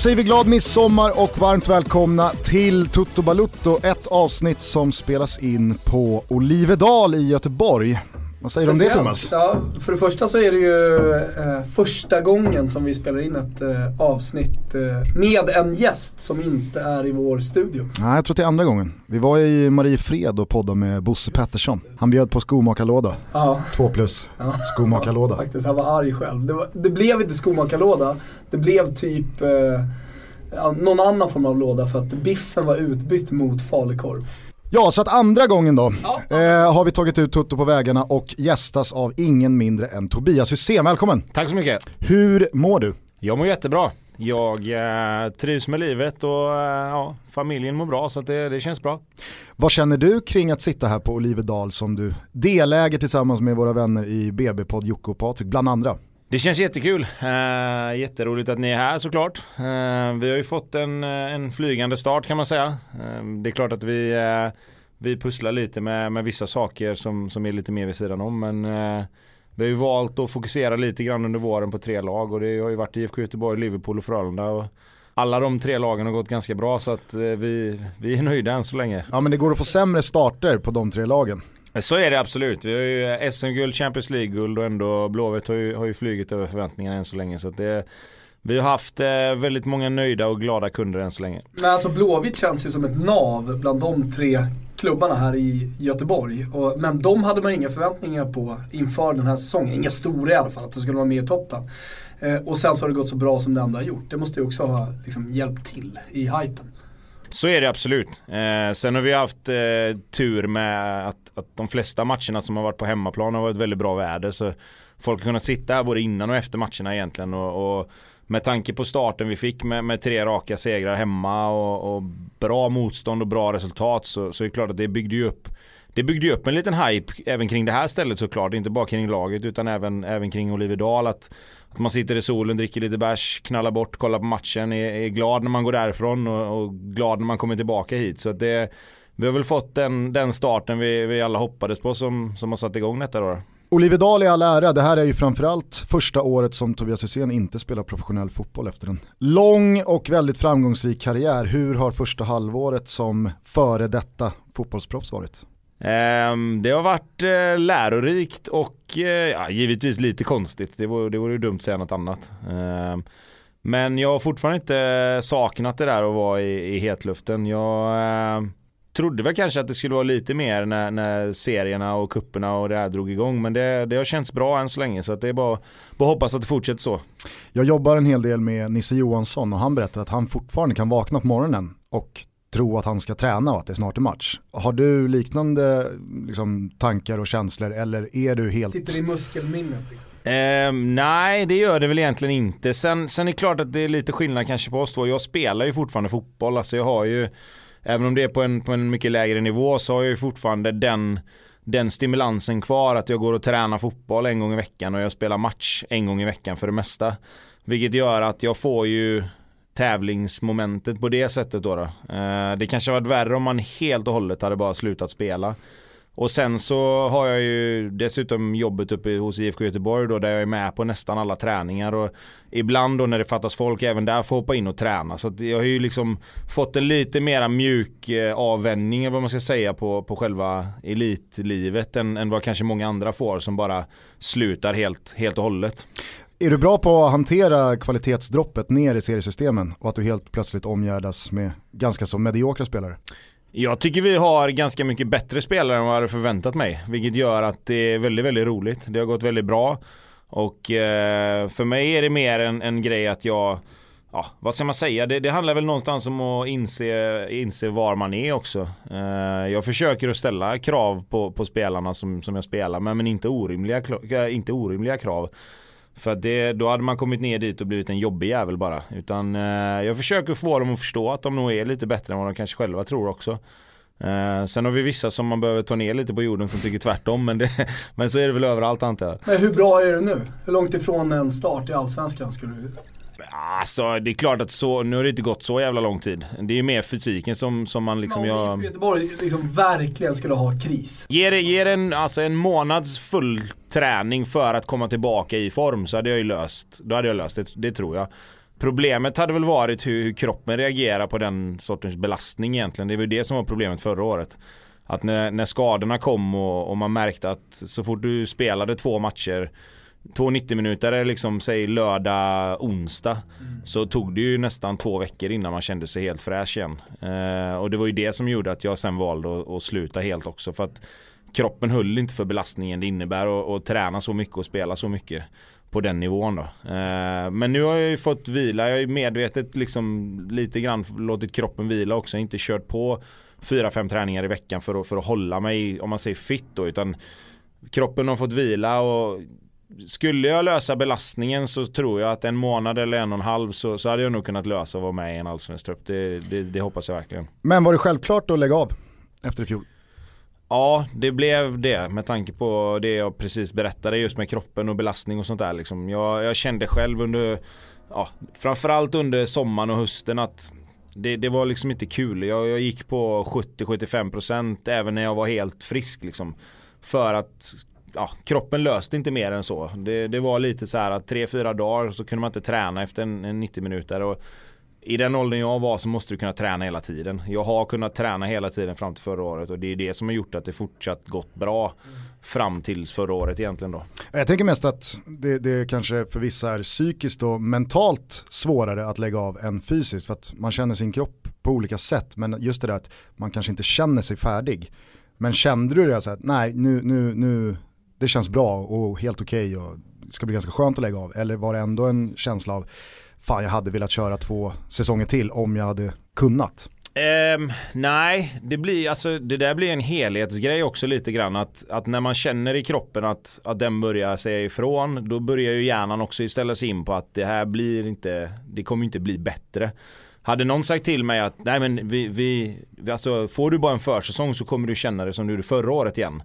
Då säger vi glad midsommar och varmt välkomna till Toto Balutto, ett avsnitt som spelas in på Olivedal i Göteborg. Vad säger du om det Thomas? Ja, för det första så är det ju eh, första gången som vi spelar in ett eh, avsnitt eh, med en gäst som inte är i vår studio. Nej, jag tror det är andra gången. Vi var i Mariefred och poddade med Bosse Pettersson. Han bjöd på skomakarlåda. Ja. Två plus. Ja. Skomakarlåda. Faktiskt, han var arg själv. Det, var, det blev inte skomakarlåda. Det blev typ eh, ja, någon annan form av låda för att biffen var utbytt mot falukorv. Ja, så att andra gången då Ja. eh, har vi tagit ut Tutto på vägarna och gästas av ingen mindre än Tobias Hysén. Välkommen! Tack så mycket. Hur mår du? Jag mår jättebra. Jag eh, trivs med livet och eh, ja, familjen mår bra så att det, det känns bra. Vad känner du kring att sitta här på Olivedal som du deläger tillsammans med våra vänner i BB-podd Jocke och Patrik, bland andra? Det känns jättekul. Uh, jätteroligt att ni är här såklart. Uh, vi har ju fått en, eh, en flygande start kan man säga. Uh, det är klart att vi, uh, vi pusslar lite med, med vissa saker som, som är lite mer vid sidan om. Men vi har ju valt att fokusera lite grann under våren på tre lag och det har ju varit IFK Göteborg, Liverpool och Frölunda. Och alla de tre lagen har gått ganska bra så att vi, vi är nöjda än så länge. Ja men det går att få sämre starter på de tre lagen. Så är det absolut. Vi har ju SM-guld, Champions League-guld och ändå Blåvitt har ju, har ju flugit över förväntningarna än så länge. Så det, vi har haft eh, väldigt många nöjda och glada kunder än så länge. Men alltså Blåvitt känns ju som ett nav bland de tre klubbarna här i Göteborg. Och, men de hade man inga förväntningar på inför den här säsongen. Inga stora i alla fall, att de skulle vara med i toppen. Eh, och sen så har det gått så bra som det ändå har gjort. Det måste ju också ha liksom, hjälpt till i hypen. Så är det absolut. Eh, sen har vi haft eh, tur med att, att de flesta matcherna som har varit på hemmaplan har varit väldigt bra väder. Så folk har kunnat sitta här både innan och efter matcherna egentligen. Och, och med tanke på starten vi fick med, med tre raka segrar hemma och, och bra motstånd och bra resultat så, så är det klart att det byggde ju upp det byggde ju upp en liten hype även kring det här stället såklart. Inte bara kring laget utan även, även kring Olivedal. Att, att man sitter i solen, dricker lite bärs, knallar bort, kollar på matchen, är, är glad när man går därifrån och, och glad när man kommer tillbaka hit. Så att det, vi har väl fått den, den starten vi, vi alla hoppades på som, som har satt igång detta då. Olivedal i all ära, det här är ju framförallt första året som Tobias Hysén inte spelar professionell fotboll efter en lång och väldigt framgångsrik karriär. Hur har första halvåret som före detta fotbollsproffs varit? Ehm, det har varit eh, lärorikt och eh, ja, givetvis lite konstigt. Det vore, det vore ju dumt att säga något annat. Ehm, men jag har fortfarande inte saknat det där att vara i, i hetluften. Jag eh, trodde väl kanske att det skulle vara lite mer när, när serierna och kupperna och det här drog igång. Men det, det har känts bra än så länge så att det är bara, bara hoppas att det fortsätter så. Jag jobbar en hel del med Nisse Johansson och han berättar att han fortfarande kan vakna på morgonen och tro att han ska träna och att det snart är match. Har du liknande liksom, tankar och känslor eller är du helt... Sitter i muskelminnet liksom. Ehm, nej, det gör det väl egentligen inte. Sen, sen är det klart att det är lite skillnad kanske på oss två. Jag spelar ju fortfarande fotboll. Alltså jag har ju, även om det är på en, på en mycket lägre nivå så har jag ju fortfarande den, den stimulansen kvar. Att jag går och tränar fotboll en gång i veckan och jag spelar match en gång i veckan för det mesta. Vilket gör att jag får ju tävlingsmomentet på det sättet då. då. Eh, det kanske varit värre om man helt och hållet hade bara slutat spela. Och sen så har jag ju dessutom jobbet uppe hos IFK Göteborg då där jag är med på nästan alla träningar och ibland då när det fattas folk även där får hoppa in och träna. Så att jag har ju liksom fått en lite mera mjuk eh, avvändning eller vad man ska säga på, på själva elitlivet än, än vad kanske många andra får som bara slutar helt, helt och hållet. Är du bra på att hantera kvalitetsdroppet ner i seriesystemen och att du helt plötsligt omgärdas med ganska så mediokra spelare? Jag tycker vi har ganska mycket bättre spelare än vad jag hade förväntat mig. Vilket gör att det är väldigt, väldigt roligt. Det har gått väldigt bra. Och eh, för mig är det mer en, en grej att jag Ja, vad ska man säga? Det, det, handlar väl någonstans om att inse, inse var man är också. Eh, jag försöker att ställa krav på, på spelarna som, som jag spelar med men inte orimliga, eh, inte orimliga krav. För det, då hade man kommit ner dit och blivit en jobbig jävel bara. Utan eh, jag försöker få dem att förstå att de nog är lite bättre än vad de kanske själva tror också. Eh, sen har vi vissa som man behöver ta ner lite på jorden som tycker tvärtom. Men, det, men så är det väl överallt antar jag. Men hur bra är du nu? Hur långt ifrån en start i Allsvenskan skulle du Alltså det är klart att så, nu har det inte gått så jävla lång tid. Det är ju mer fysiken som, som man liksom... Men om jag... Göteborg liksom verkligen skulle ha kris. Ger, ger en, alltså en månads full träning för att komma tillbaka i form så hade jag ju löst, då hade jag löst det, det tror jag. Problemet hade väl varit hur, hur, kroppen reagerar på den sortens belastning egentligen. Det var ju det som var problemet förra året. Att när, när skadorna kom och, och man märkte att så fort du spelade två matcher två 90 minuter liksom säg lördag, onsdag. Mm. Så tog det ju nästan två veckor innan man kände sig helt fräsch igen. Eh, och det var ju det som gjorde att jag sen valde att, att sluta helt också. För att kroppen höll inte för belastningen det innebär att träna så mycket och spela så mycket på den nivån då. Eh, men nu har jag ju fått vila. Jag har ju medvetet liksom lite grann låtit kroppen vila också. Inte kört på fyra, fem träningar i veckan för att, för att hålla mig, om man säger fit då. Utan kroppen har fått vila och skulle jag lösa belastningen så tror jag att en månad eller en och en halv så, så hade jag nog kunnat lösa att vara med i en allsvensk trupp. Det, det, det, hoppas jag verkligen. Men var det självklart att lägga av efter i fjol? Ja, det blev det med tanke på det jag precis berättade just med kroppen och belastning och sånt där. Liksom. Jag, jag kände själv under, ja, framförallt under sommaren och hösten att det, det var liksom inte kul. Jag, jag gick på 70-75% även när jag var helt frisk. Liksom. För att ja, kroppen löste inte mer än så. Det, det var lite så här att 3-4 dagar så kunde man inte träna efter en, en 90 minuter. Och i den åldern jag var så måste du kunna träna hela tiden. Jag har kunnat träna hela tiden fram till förra året och det är det som har gjort att det fortsatt gått bra fram tills förra året egentligen då. Jag tänker mest att det, det kanske för vissa är psykiskt och mentalt svårare att lägga av än fysiskt för att man känner sin kropp på olika sätt men just det där att man kanske inte känner sig färdig. Men kände du det så att nej nu, nu, nu, det känns bra och helt okej okay och det ska bli ganska skönt att lägga av eller var det ändå en känsla av fan jag hade velat köra två säsonger till om jag hade kunnat? Um, nej, det, blir, alltså, det där blir en helhetsgrej också lite grann. Att, att när man känner i kroppen att, att den börjar säga ifrån, då börjar ju hjärnan också ställa sig in på att det här blir inte, det kommer inte bli bättre. Hade någon sagt till mig att nej men vi, vi, alltså, får du bara en försäsong så kommer du känna det som du gjorde förra året igen.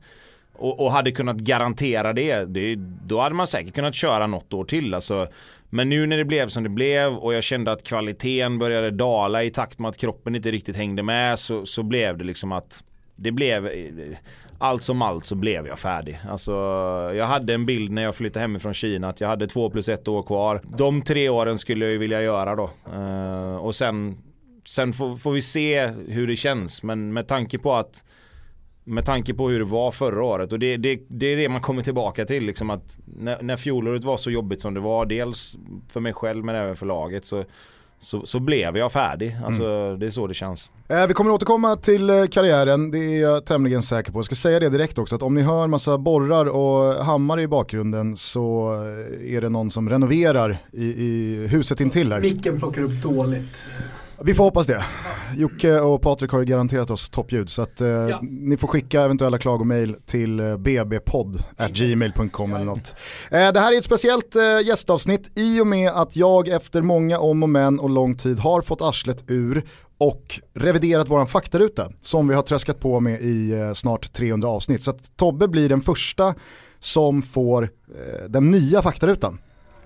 Och, och, hade kunnat garantera det, det, då hade man säkert kunnat köra något år till. Alltså, men nu när det blev som det blev och jag kände att kvaliteten började dala i takt med att kroppen inte riktigt hängde med så, så blev det liksom att det blev allt som allt så blev jag färdig. Alltså, jag hade en bild när jag flyttade hemifrån Kina att jag hade två plus ett år kvar. De tre åren skulle jag ju vilja göra då. Uh, och sen, sen får, får vi se hur det känns. Men med tanke på att med tanke på hur det var förra året och det, det, det är det man kommer tillbaka till. Liksom att när, när fjolåret var så jobbigt som det var, dels för mig själv men även för laget så, så, så blev jag färdig. Alltså, mm. Det är så det känns. Eh, vi kommer återkomma till eh, karriären, det är jag tämligen säker på. Jag ska säga det direkt också, att om ni hör massa borrar och hammare i bakgrunden så är det någon som renoverar i, i huset intill här. Micken plockar upp dåligt. Vi får hoppas det. Jocke och Patrik har ju garanterat oss toppljud så att eh, ja. ni får skicka eventuella klagomail till eh, bbpodd.gmail.com eller något. Eh, det här är ett speciellt eh, gästavsnitt i och med att jag efter många om och men och lång tid har fått arslet ur och reviderat våran faktaruta som vi har tröskat på med i eh, snart 300 avsnitt. Så att Tobbe blir den första som får eh, den nya faktarutan.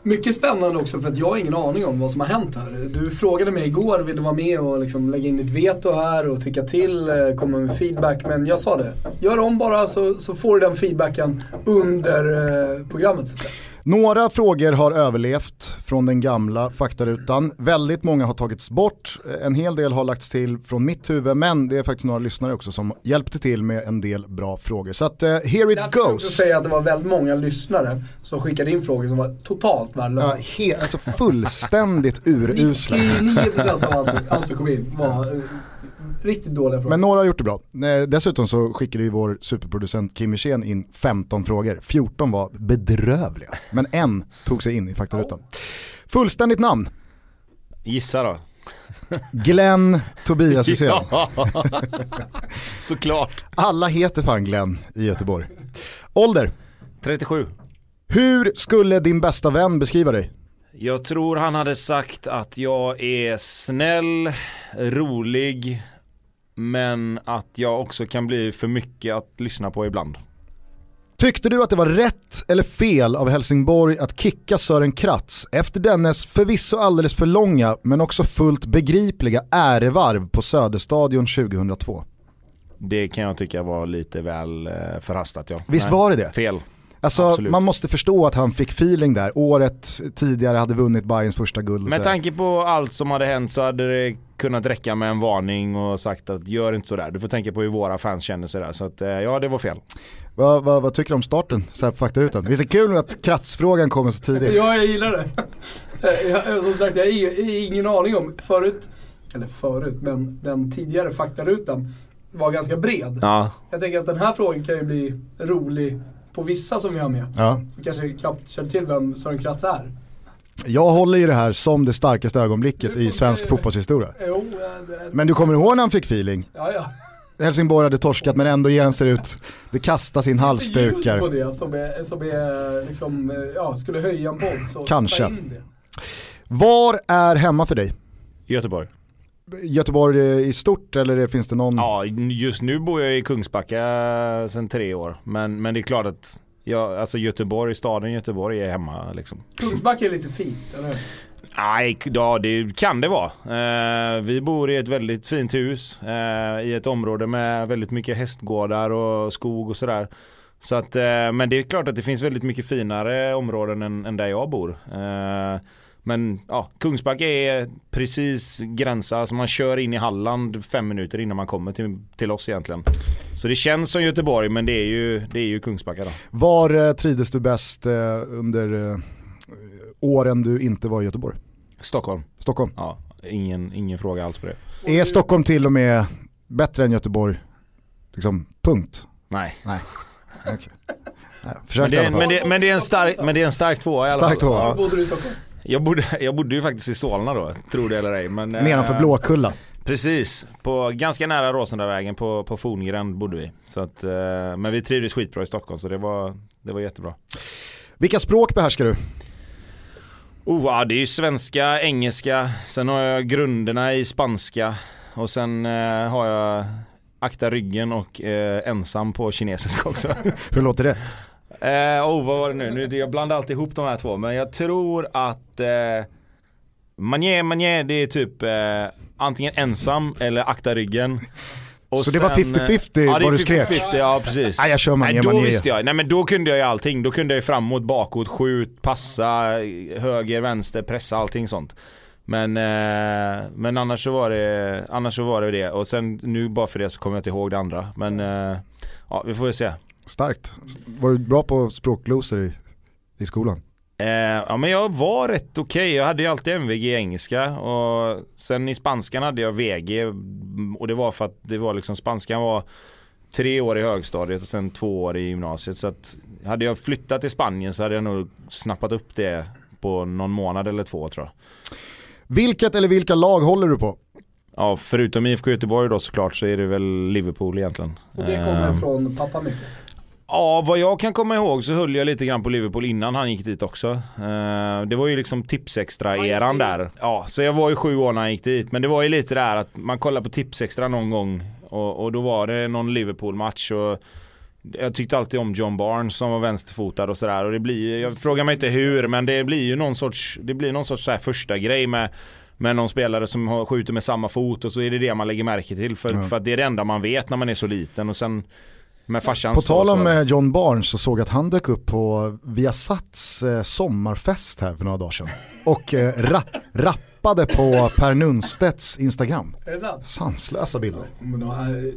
Mycket spännande också för att jag har ingen aning om vad som har hänt här. Du frågade mig igår, vill du vara med och liksom lägga in ditt veto här och tycka till, eh, komma med feedback. Men jag sa det, gör om bara så, så får du den feedbacken under eh, programmet. Så att säga. Några frågor har överlevt från den gamla faktarutan. Väldigt många har tagits bort. En hel del har lagts till från mitt huvud men det är faktiskt några lyssnare också som hjälpte till med en del bra frågor. Så att uh, here it jag goes. Jag säga att det var väldigt många lyssnare som skickade in frågor som var totalt värdelösa. Ja, alltså fullständigt urusla. 99% av allt, allt som kom in var uh, Riktigt dåliga frågor. Men några har gjort det bra. Dessutom så skickade ju vår superproducent Kim Wirsén in 15 frågor. 14 var bedrövliga. Men en tog sig in i faktarutan. Fullständigt namn? Gissa då. Glenn Tobias Hysén. Ja, såklart. Alla heter fan Glenn i Göteborg. Ålder? 37. Hur skulle din bästa vän beskriva dig? Jag tror han hade sagt att jag är snäll, rolig, men att jag också kan bli för mycket att lyssna på ibland. Tyckte du att det var rätt eller fel av Helsingborg att kicka Sören Kratz efter dennes förvisso alldeles för långa men också fullt begripliga ärevarv på Söderstadion 2002? Det kan jag tycka var lite väl eh, förhastat ja. Visst Nej, var det det? Fel. Alltså Absolut. man måste förstå att han fick feeling där. Året tidigare hade vunnit Bayerns första guld. Med tanke på allt som hade hänt så hade det kunnat räcka med en varning och sagt att gör inte sådär. Du får tänka på hur våra fans känner sig där. Så att eh, ja, det var fel. Vad, vad, vad tycker du om starten så här på faktarutan? Visst är det kul att kratsfrågan kommer så tidigt? Ja, jag gillar det. Eh, jag, som sagt, jag har ing- ingen aning om. Förut, eller förut, men den tidigare faktarutan var ganska bred. Ja. Jag tänker att den här frågan kan ju bli rolig på vissa som vi har med. Ja. Kanske knappt känner till vem Sören Kratz är. Jag håller ju det här som det starkaste ögonblicket i svensk fotbollshistoria. Jo, eh, det, Men du kommer ihåg när han fick feeling? Ja, ja. Helsingborg hade torskat men ändå ger han sig ut. Det kastas in Ljud på halsdukar. det som är, som är liksom, eh, ja, skulle höja en podd. Kanske. det. Var är hemma för dig? Göteborg. Göteborg i stort eller finns det någon? Ja, just nu bor jag i Kungsbacka sedan tre år. Men, men det är klart att jag, alltså Göteborg, staden Göteborg är hemma liksom. Kungsbacka är lite fint, eller? Nej, ja det kan det vara. Eh, vi bor i ett väldigt fint hus eh, i ett område med väldigt mycket hästgårdar och skog och sådär. Så att, eh, men det är klart att det finns väldigt mycket finare områden än, än där jag bor. Men ja, Kungsbacka är precis gränsa, alltså man kör in i Halland fem minuter innan man kommer till, till oss egentligen. Så det känns som Göteborg men det är ju, det är ju Kungsbacka då. Var eh, trivdes du bäst eh, under eh, åren du inte var i Göteborg? Stockholm, Stockholm. ja ingen, ingen fråga alls på det. Är Stockholm till och med bättre än Göteborg? Liksom, punkt. Nej. Nej. Okay. Nej, Men det, men, det, men, det är en stark, men det är en stark tvåa i alla Stark fall. tvåa. Var Ja. bodde du i Stockholm? Jag, bodde, jag bodde ju faktiskt i Solna då, tror det eller ej. Men, eh, Nedanför Blåkulla. Precis, på, ganska nära Råsundavägen på, på Forngränd bodde vi. Så att, eh, men vi trivdes skitbra i Stockholm så det var, det var jättebra. Vilka språk behärskar du? Oh, ja, det är ju svenska, engelska, sen har jag grunderna i spanska och sen eh, har jag akta ryggen och eh, ensam på kinesiska också. Hur låter det? Eh, oh, vad var det nu? nu? Jag blandar alltid ihop de här två men jag tror att eh, Manje, manje det är typ eh, antingen ensam eller akta ryggen. Och Så det var sen, 50-50 eh, ja, vad du skrek? 50-50, ja precis. Nej jag kör Nej, manje då manje. visste jag. Nej men då kunde jag ju allting. Då kunde jag ju framåt, bakåt, skjut, passa, höger, vänster, pressa, allting sånt. Men, eh, men annars så var det annars så var det det. Och sen nu bara för det så kommer jag inte ihåg det andra. Men eh, ja, vi får väl se. Starkt. Var du bra på språkglosor i, i skolan? Eh, ja men jag var rätt okej. Jag hade ju alltid MVG i engelska och sen i spanskan hade jag VG och det var för att det var liksom spanskan var tre år i högstadiet och sen två år i gymnasiet. Så att hade jag flyttat till Spanien så hade jag nog snappat upp det på någon månad eller två tror jag. Vilket eller vilka lag håller du på? Ja förutom IFK Göteborg då såklart så är det väl Liverpool egentligen. Och det kommer Eh, från pappa mycket. Ja, vad jag kan komma ihåg så höll jag lite grann på Liverpool innan han gick dit också. Eh, det var ju liksom Tipsextra-eran där. Ja, så jag var ju sju år när han gick dit. Men det var ju lite där att man kollar på Tipsextra någon gång och, och då var det någon Liverpool-match och jag tyckte alltid om John Barnes som var vänsterfotad och sådär och det blir jag frågar mig inte hur men det blir ju någon sorts, det blir någon sorts så här första grej med med någon spelare som skjuter med samma fot och så är det det man lägger märke till för, Ja. för att det är det enda man vet när man är så liten och sen med farsan På tal om eh, John Barnes så såg jag att han dök upp på Viasats eh, sommarfest här för några dagar sedan. Och eh, ra rappade på Per Nunstedts Instagram. Är det sant? Sanslösa bilder. Eh,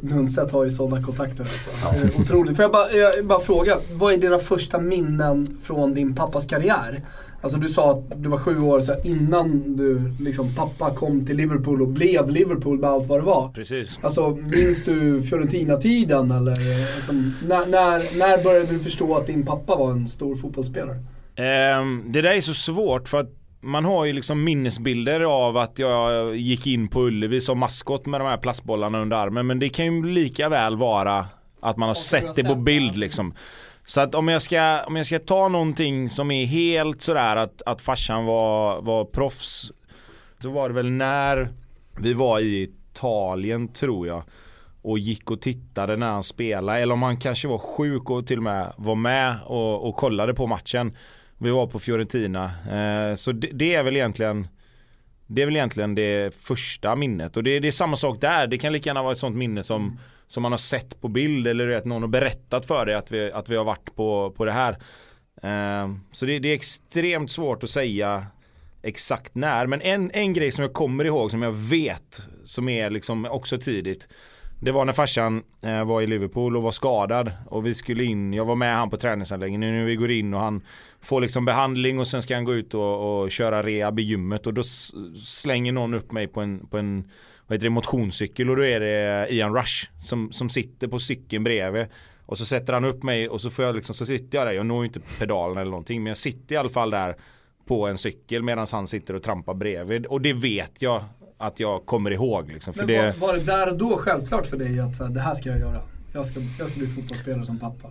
Nunstedt har ju sådana kontakter alltså. Otroligt. Får jag bara, jag bara fråga, vad är dina första minnen från din pappas karriär? Alltså du sa att du var sju år så innan du, liksom, pappa kom till Liverpool och blev Liverpool med allt vad det var. Precis. Alltså minns du Fiorentina-tiden eller liksom, när, när, när började du förstå att din pappa var en stor fotbollsspelare? Ehm, det där är så svårt för att man har ju liksom minnesbilder av att jag gick in på Ullevi som maskot med de här plastbollarna under armen. Men det kan ju lika väl vara att man har sett det på bild liksom. Så att om jag ska, om jag ska ta någonting som är helt sådär att, att farsan var, var proffs. Så var det väl när vi var i Italien tror jag. Och gick och tittade när han spelade. Eller om han kanske var sjuk och till och med var med och, och kollade på matchen. Vi var på Fiorentina. Eh, så det, det är väl egentligen Det är väl egentligen det första minnet och det, det är samma sak där. Det kan lika gärna vara ett sånt minne som, mm som man har sett på bild eller att någon har berättat för dig att vi, att vi har varit på, på det här. Ehm, så det, det, är extremt svårt att säga exakt när. Men en, en grej som jag kommer ihåg som jag vet som är liksom också tidigt. Det var när farsan eh, var i Liverpool och var skadad och vi skulle in, jag var med han på träningsanläggningen nu vi går in och han får liksom behandling och sen ska han gå ut och, och köra rehab i gymmet och då slänger någon upp mig på en, på en vad heter det, motionscykel och då är det Ian Rush som, som sitter på cykeln bredvid. Och så sätter han upp mig och så får jag liksom, så sitter jag där, jag når ju inte pedalen eller någonting men jag sitter i alla fall där på en cykel medan han sitter och trampar bredvid. Och det vet jag att jag kommer ihåg. Liksom, Men det... var, var det där och då självklart för dig att så här, det här ska jag göra? Jag ska, jag ska bli fotbollsspelare som pappa.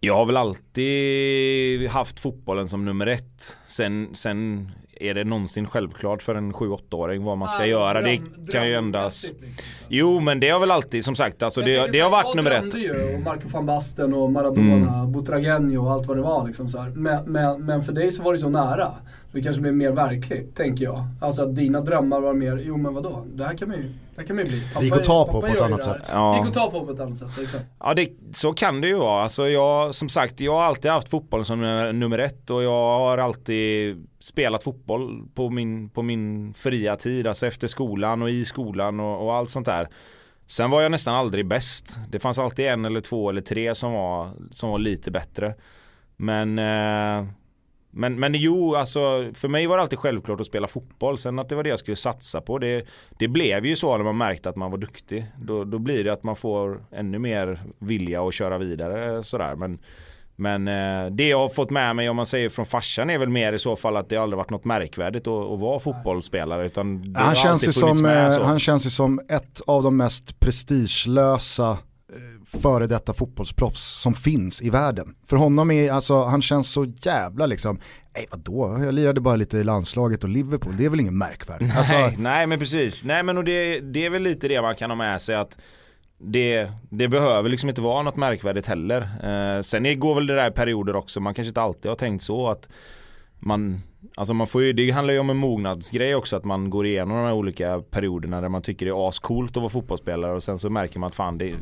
Jag har väl alltid haft fotbollen som nummer ett. Sen, sen är det någonsin självklart för en 7-8-åring vad man ska ah, göra. Dröm, det kan ju ändras. Liksom, jo men det har väl alltid som sagt alltså, det, det har varit nummer ett. Ju, och Marco van Basten och Maradona, mm. Butragenio och allt vad det var. Liksom, så men, men, men, för dig så var det så nära. Det kanske blev mer verkligt, tänker jag. Alltså att dina drömmar var mer, jo men vadå, det här kan man ju, det kan man ju bli. Pappa, det gick att ta på på ett annat sätt. Ja. Det gick att ta på på ett annat sätt, exakt. Ja, det, så kan det ju vara. Alltså jag, som sagt, jag har alltid haft fotboll som nummer ett och jag har alltid spelat fotboll på min, på min fria tid, alltså efter skolan och i skolan och, och allt sånt där. Sen var jag nästan aldrig bäst. Det fanns alltid en eller två eller tre som var, som var lite bättre. Men eh, men, men jo, alltså för mig var det alltid självklart att spela fotboll. Sen att det var det jag skulle satsa på. Det, det blev ju så när man märkte att man var duktig. Då, då blir det att man får ännu mer vilja att köra vidare sådär. Men, men eh, det jag har fått med mig om man säger från farsan är väl mer i så fall att det aldrig varit något märkvärdigt att, att vara fotbollsspelare. Utan han, känns ju som, eh, han känns ju som ett av de mest prestigelösa före detta fotbollsproffs som finns i världen. För honom är, alltså han känns så jävla liksom, nej vadå, jag lirade bara lite i landslaget och Liverpool, det är väl ingen märkvärdigt. Nej, alltså, nej men precis, nej men och det, det är väl lite det man kan ha med sig att det, det behöver liksom inte vara något märkvärdigt heller. Eh, sen går väl det där i perioder också, man kanske inte alltid har tänkt så att man Alltså man får ju, det handlar ju om en mognadsgrej också att man går igenom de här olika perioderna där man tycker det är ascoolt att vara fotbollsspelare och sen så märker man att fan det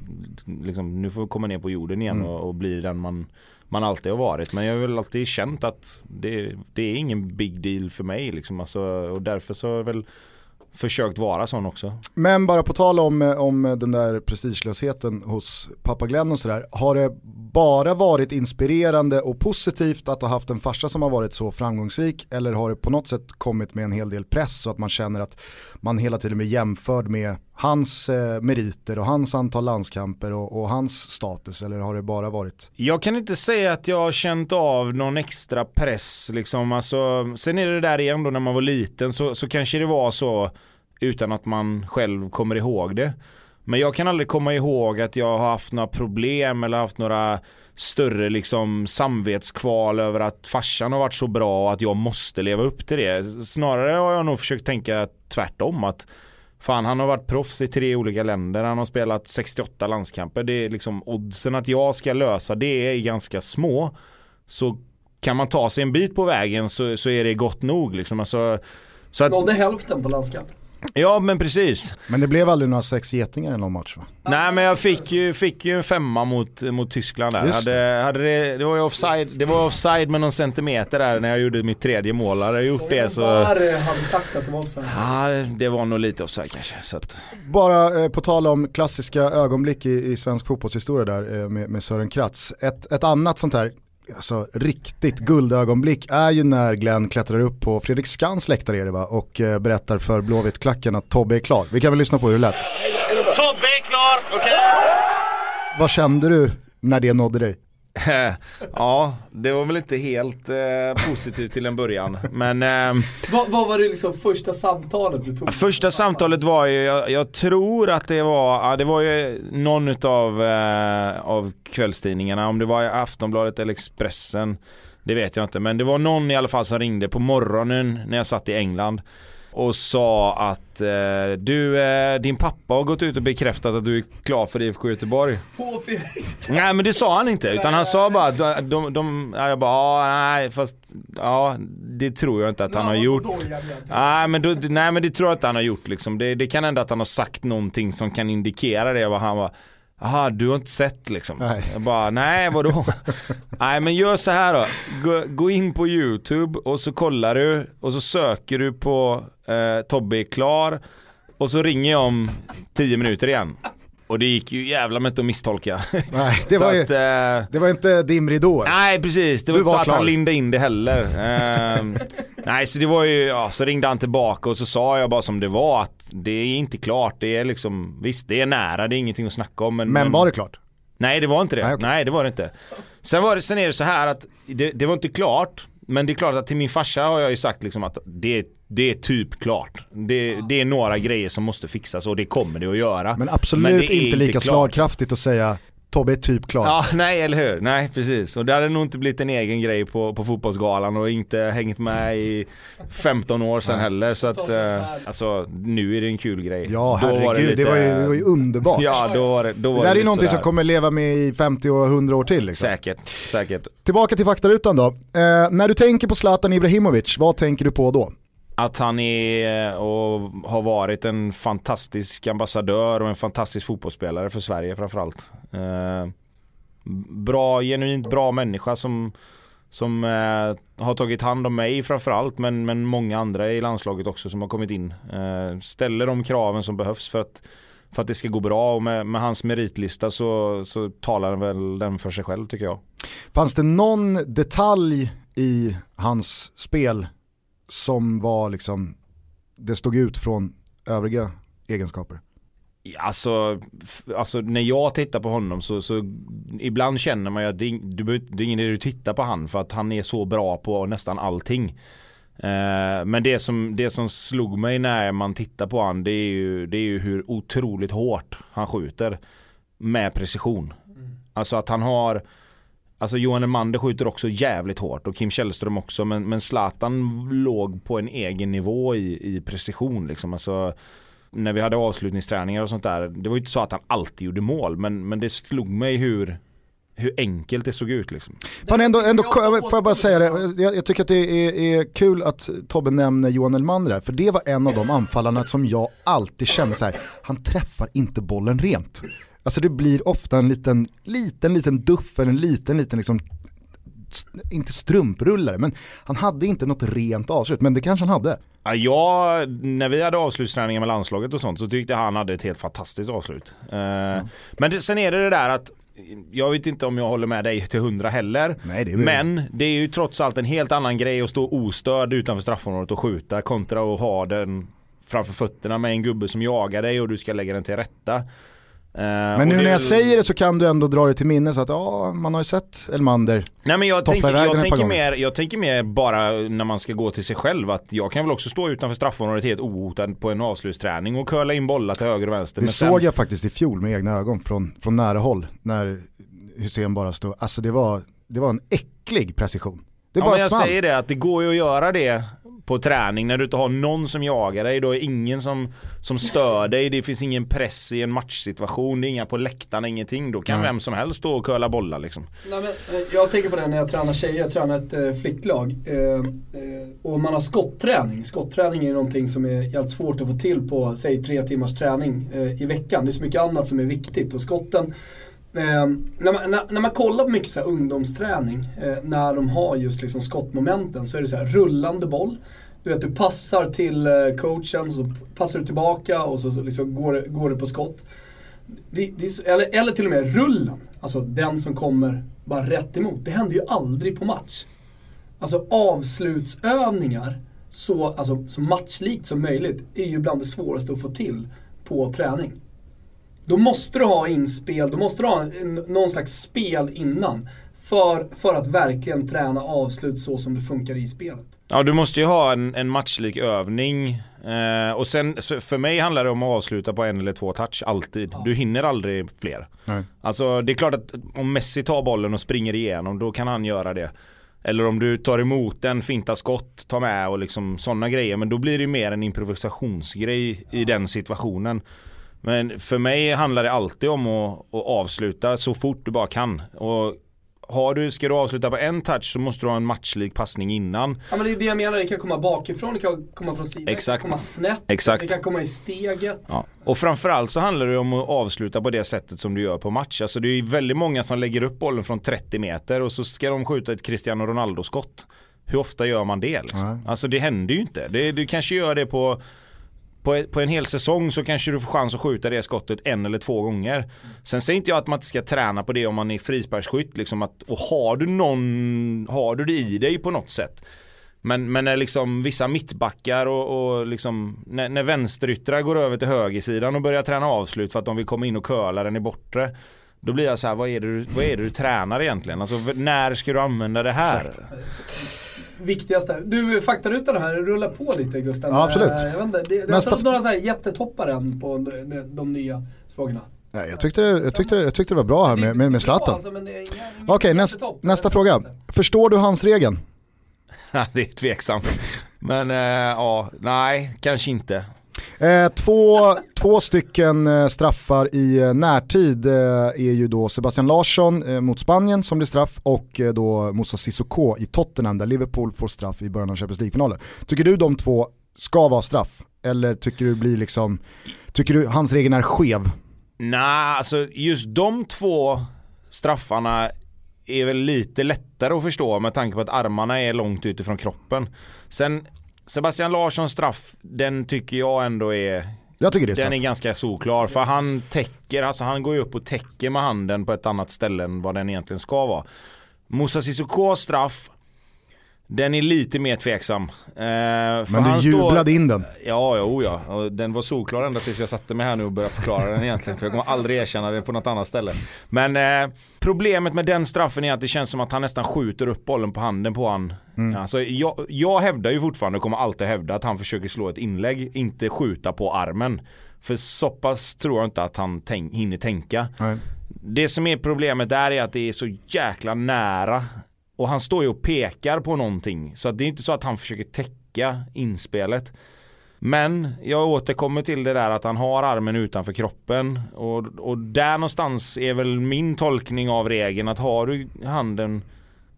liksom, nu får vi komma ner på jorden igen mm. och, och bli den man, man alltid har varit. Men jag har väl alltid känt att det, det är ingen big deal för mig liksom. Alltså, och därför så är väl försökt vara sån också. Men bara på tal om, om den där prestigelösheten hos pappa Glenn och sådär. Har det bara varit inspirerande och positivt att ha haft en farsa som har varit så framgångsrik eller har det på något sätt kommit med en hel del press så att man känner att man hela tiden blir jämförd med hans eh, meriter och hans antal landskamper och, och, hans status eller har det bara varit? Jag kan inte säga att jag har känt av någon extra press liksom. Alltså, sen är det där igen då när man var liten så, så kanske det var så utan att man själv kommer ihåg det. Men jag kan aldrig komma ihåg att jag har haft några problem eller haft några större liksom samvetskval över att farsan har varit så bra och att jag måste leva upp till det. Snarare har jag nog försökt tänka tvärtom att Fan han har varit proffs i tre olika länder, han har spelat 68 landskamper. Det är liksom oddsen att jag ska lösa det är ganska små. Så kan man ta sig en bit på vägen så, så är det gott nog liksom. Alltså, så att, Nådde hälften på landskamp. Ja men precis. Men det blev aldrig några sex getingar i någon match va? Nej men jag fick ju, fick ju en femma mot, mot Tyskland där. Just hade, hade det, det, var ju offside, det var offside med någon centimeter där när jag gjorde mitt tredje mål. Hade jag gjort det så... Var hade sagt att det var offside? Ja det var nog lite offside kanske. Så att... Bara eh, på tal om klassiska ögonblick i, i svensk fotbollshistoria där eh, med, med Sören Kratz. Ett, ett annat sånt här alltså, riktigt guldögonblick är ju när Glenn klättrar upp på Fredrik Skans läktare är det va? och eh, berättar för Blåvitt-klacken att Tobbe är klar. Vi kan väl lyssna på hur det lät. Tobbe är klar. Okay. Vad kände du när det nådde dig? ja, det var väl inte helt eh, positivt till en början. Men... Eh, vad, vad, var det liksom första samtalet du tog? Första samtalet var ju, jag, jag, tror att det var, ja, det var ju någon utav eh, av kvällstidningarna, om det var Aftonbladet eller Expressen. Det vet jag inte, men det var någon i alla fall som ringde på morgonen när jag satt i England. Och sa att eh, du, eh, din pappa har gått ut och bekräftat att du är klar för IFK Göteborg. På Felix Nej men det sa han inte utan han sa bara att de, de, de ja, jag bara ja, nej fast ja det tror jag inte att han har gjort. Nej men, då, nej men det tror jag inte han har gjort liksom. Det, det kan hända att han har sagt någonting som kan indikera det. Och han var Jaha, du har inte sett liksom? Nej. Jag bara, nej vadå? nej men gör så här då. Gå, gå in på YouTube och så kollar du och så söker du på eh, Tobbe är klar och så ringer jag om 10 minuter igen. Och det gick ju jävla med att misstolka. Nej, det var, ju, att, eh, det var inte dimridåer. Nej precis, det var Du inte var så att klar. han lindade in det heller. Ehm, nej så det var ju, ja så ringde han tillbaka och så sa jag bara som det var att det är inte klart, det är liksom, visst det är nära, det är ingenting att snacka om men, Men var det klart? Nej det var inte det, Nej, nej, okej. det var det inte. Sen, var det, sen är det så här att det, det var inte klart, men det är klart att till min farsa har jag ju sagt liksom att det, det är typ klart. Det, det är några grejer som måste fixas och det kommer det att göra. Men absolut Men det inte lika klart. slagkraftigt att säga Tobbe är typ klar. Ja, nej eller hur. Nej precis. Och det hade nog inte blivit en egen grej på, på fotbollsgalan och inte hängt med i 15 år sedan heller. Så att, eh, alltså nu är det en kul grej. Ja Då var herregud, det, lite- var ju, det var ju underbart. Ja, då var det, då det var där är ju någonting som sådär. kommer leva med i 50 och 100 år till. Liksom. Säkert, säkert. Tillbaka till faktarutan då. Eh, när du tänker på Zlatan Ibrahimovic, vad tänker du på då? Att han är och har varit en fantastisk ambassadör och en fantastisk fotbollsspelare för Sverige framförallt. Eh, bra, genuint bra människa som, som eh, har tagit hand om mig framförallt men, men många andra i landslaget också som har kommit in. Eh, ställer de kraven som behövs för att, för att det ska gå bra och med, med hans meritlista så, så talar väl den för sig själv tycker jag. Fanns det någon detalj i hans spel som var liksom, det stod ut från övriga egenskaper? Alltså, alltså när jag tittar på honom så, så ibland känner man ju att det, är- du, behöver- det är ingen idé att titta på han för att han är så bra på nästan allting. Eh, men det som, det som slog mig när man tittar på han det är, ju, det är ju hur otroligt hårt han skjuter med precision. Alltså att han har Alltså Johan Elmander skjuter också jävligt hårt och Kim Källström också men, men Zlatan låg på en egen nivå i, i precision liksom. Alltså, när vi hade avslutningsträningar och sånt där. Det var ju inte så att han alltid gjorde mål men, men det slog mig hur, hur enkelt det såg ut liksom. Fan ändå, ändå, får jag bara säga det, jag, jag tycker att det är, är kul att Tobbe nämner Johan Elmander här, för det var en av de anfallarna som jag alltid kände så här, han träffar inte bollen rent. Alltså det blir ofta en liten, liten, liten duff eller en liten, liten liksom, inte strumprullare, men han hade inte något rent avslut, men det kanske han hade. Ja, när vi hade avslutsträningar med landslaget och sånt så tyckte han hade ett helt fantastiskt avslut. Eh, Men det, sen är det det där att jag vet inte om jag håller med dig till hundra heller. Nej, det Men det är ju trots allt en helt annan grej att stå ostörd utanför straffområdet och skjuta kontra att ha den framför fötterna med en gubbe som jagar dig och du ska lägga den till rätta. Eh, Men nu när jag säger det så kan du ändå dra det till minnes att ja, man har ju sett Elmander. Nej men jag tänker, jag, tänker mer, jag tänker mer bara när man ska gå till sig själv att jag kan väl också stå utanför straffområdet helt ohotad på en avslutsträning och curla in bollar till höger och vänster. Det men sen- såg jag faktiskt i fjol med egna ögon från, från nära håll när Hussein bara stod, alltså det var, det var en äcklig precision. Det ja, bara jag small. säger det att det går ju att göra det på träning när du inte har någon som jagar dig. Då är ingen som, som stör dig. Det finns ingen press i en matchsituation. Det är inga på läktaren, ingenting. Då kan Nej. vem som helst stå och curla bollar liksom. Nej, men, eh, jag tänker på det när jag tränar tjejer, jag tränar ett eh, flicklag. Eh, eh, och man har skottträning. Skottträning är någonting som är jävligt svårt att få till på, säg tre timmars träning eh, i veckan. Det är så mycket annat som är viktigt och skotten Eh, när, man, när, när man kollar på mycket så här ungdomsträning, eh, när de har just liksom skottmomenten så är det så här rullande boll. Du vet, du passar till eh, coachen, så passar du tillbaka och så, så liksom går, går du på skott. Det, det så, eller, eller till och med rullen, alltså den som kommer bara rätt emot. Det händer ju aldrig på match. Alltså avslutsövningar, så, alltså, så matchlikt som möjligt, är ju bland det svåraste att få till på träning. Då måste du ha inspel, då måste du ha en, någon slags spel innan. För, för att verkligen träna avslut så som det funkar i spelet. Ja du måste ju ha en, en matchlik övning eh, och sen för mig handlar det om att avsluta på en eller två touch alltid. Du hinner aldrig fler. Nej. Alltså det är klart att om Messi tar bollen och springer igenom då kan han göra det. Eller om du tar emot en, finta skott, tar med och liksom sådana grejer. Men då blir det mer en improvisationsgrej i den situationen. Men för mig handlar det alltid om att, att avsluta så fort du bara kan. Och har du, ska du avsluta på en touch så måste du ha en matchlik passning innan. Ja men det är det jag menar, det kan komma bakifrån, det kan komma från sidan, Exakt. det kan komma snett, Exakt. det kan komma i steget. Ja. Och framförallt så handlar det om att avsluta på det sättet som du gör på match. Alltså det är ju väldigt många som lägger upp bollen från 30 meter och så ska de skjuta ett Cristiano Ronaldo-skott. Hur ofta gör man det? Liksom? Nej. Alltså det händer ju inte. Det, du kanske gör det på på, på en hel säsong så kanske du får chans att skjuta det skottet en eller två gånger. Sen säger inte jag att man inte ska träna på det om man är frisparksskytt. Liksom att, och har du någon, har du det i dig på något sätt. Men, men när liksom vissa mittbackar och, och liksom när, när vänsteryttrar går över till högersidan och börjar träna avslut för att de vill komma in och curla den i bortre. Då blir jag så här, vad är det du, vad är det du tränar egentligen? Alltså när ska du använda det här? Exakt. Viktigaste. Du, faktarutan här, rullar på lite Gusten. Ja, absolut. Eh, Jag vet inte, det, det Nästa- några så här jättetoppar än på de, de, de nya frågorna. Nej, jag, tyckte, det- jag, tyckte, det- jag tyckte det var bra här med, med, med Zlatan. alltså, Okej, näst, nästa fråga. Förstår du hans regeln? det är tveksamt. Men eh, ja, nej, kanske inte. Eh, två, två stycken eh, straffar i eh, närtid eh, är ju då Sebastian Larsson eh, mot Spanien som blir straff och eh, då Moussa Sissoko i Tottenham där Liverpool får straff i början av Champions League-finalen. Tycker du de två ska vara straff? Eller tycker du blir liksom, tycker du hans regeln är skev? Nej, alltså just de två straffarna är väl lite lättare att förstå med tanke på att armarna är långt utifrån kroppen. Sen Sebastian Larssons straff, den tycker jag ändå är Jag tycker det är Den är ganska solklar för han täcker, alltså han går ju upp och täcker med handen på ett annat ställe än vad den egentligen ska vara. Moussa Sissokos straff, den är lite mer tveksam. Eh, Men du jublade står, in den. Ja, jo ja. Och den var solklar ända tills jag satte mig här nu och började förklara den egentligen. För jag kommer aldrig erkänna det på något annat ställe. Men eh, problemet med den straffen är att det känns som att han nästan skjuter upp bollen på handen på han. Alltså, jag, jag hävdar ju fortfarande och kommer alltid hävda att han försöker slå ett inlägg, inte skjuta på armen. För så pass tror jag inte att han tänk, hinner tänka. Nej. Det som är problemet där är att det är så jäkla nära. Och han står ju och pekar på någonting. Så att det är inte så att han försöker täcka inspelet. Men jag återkommer till det där att han har armen utanför kroppen. Och, och där någonstans är väl min tolkning av regeln att har du handen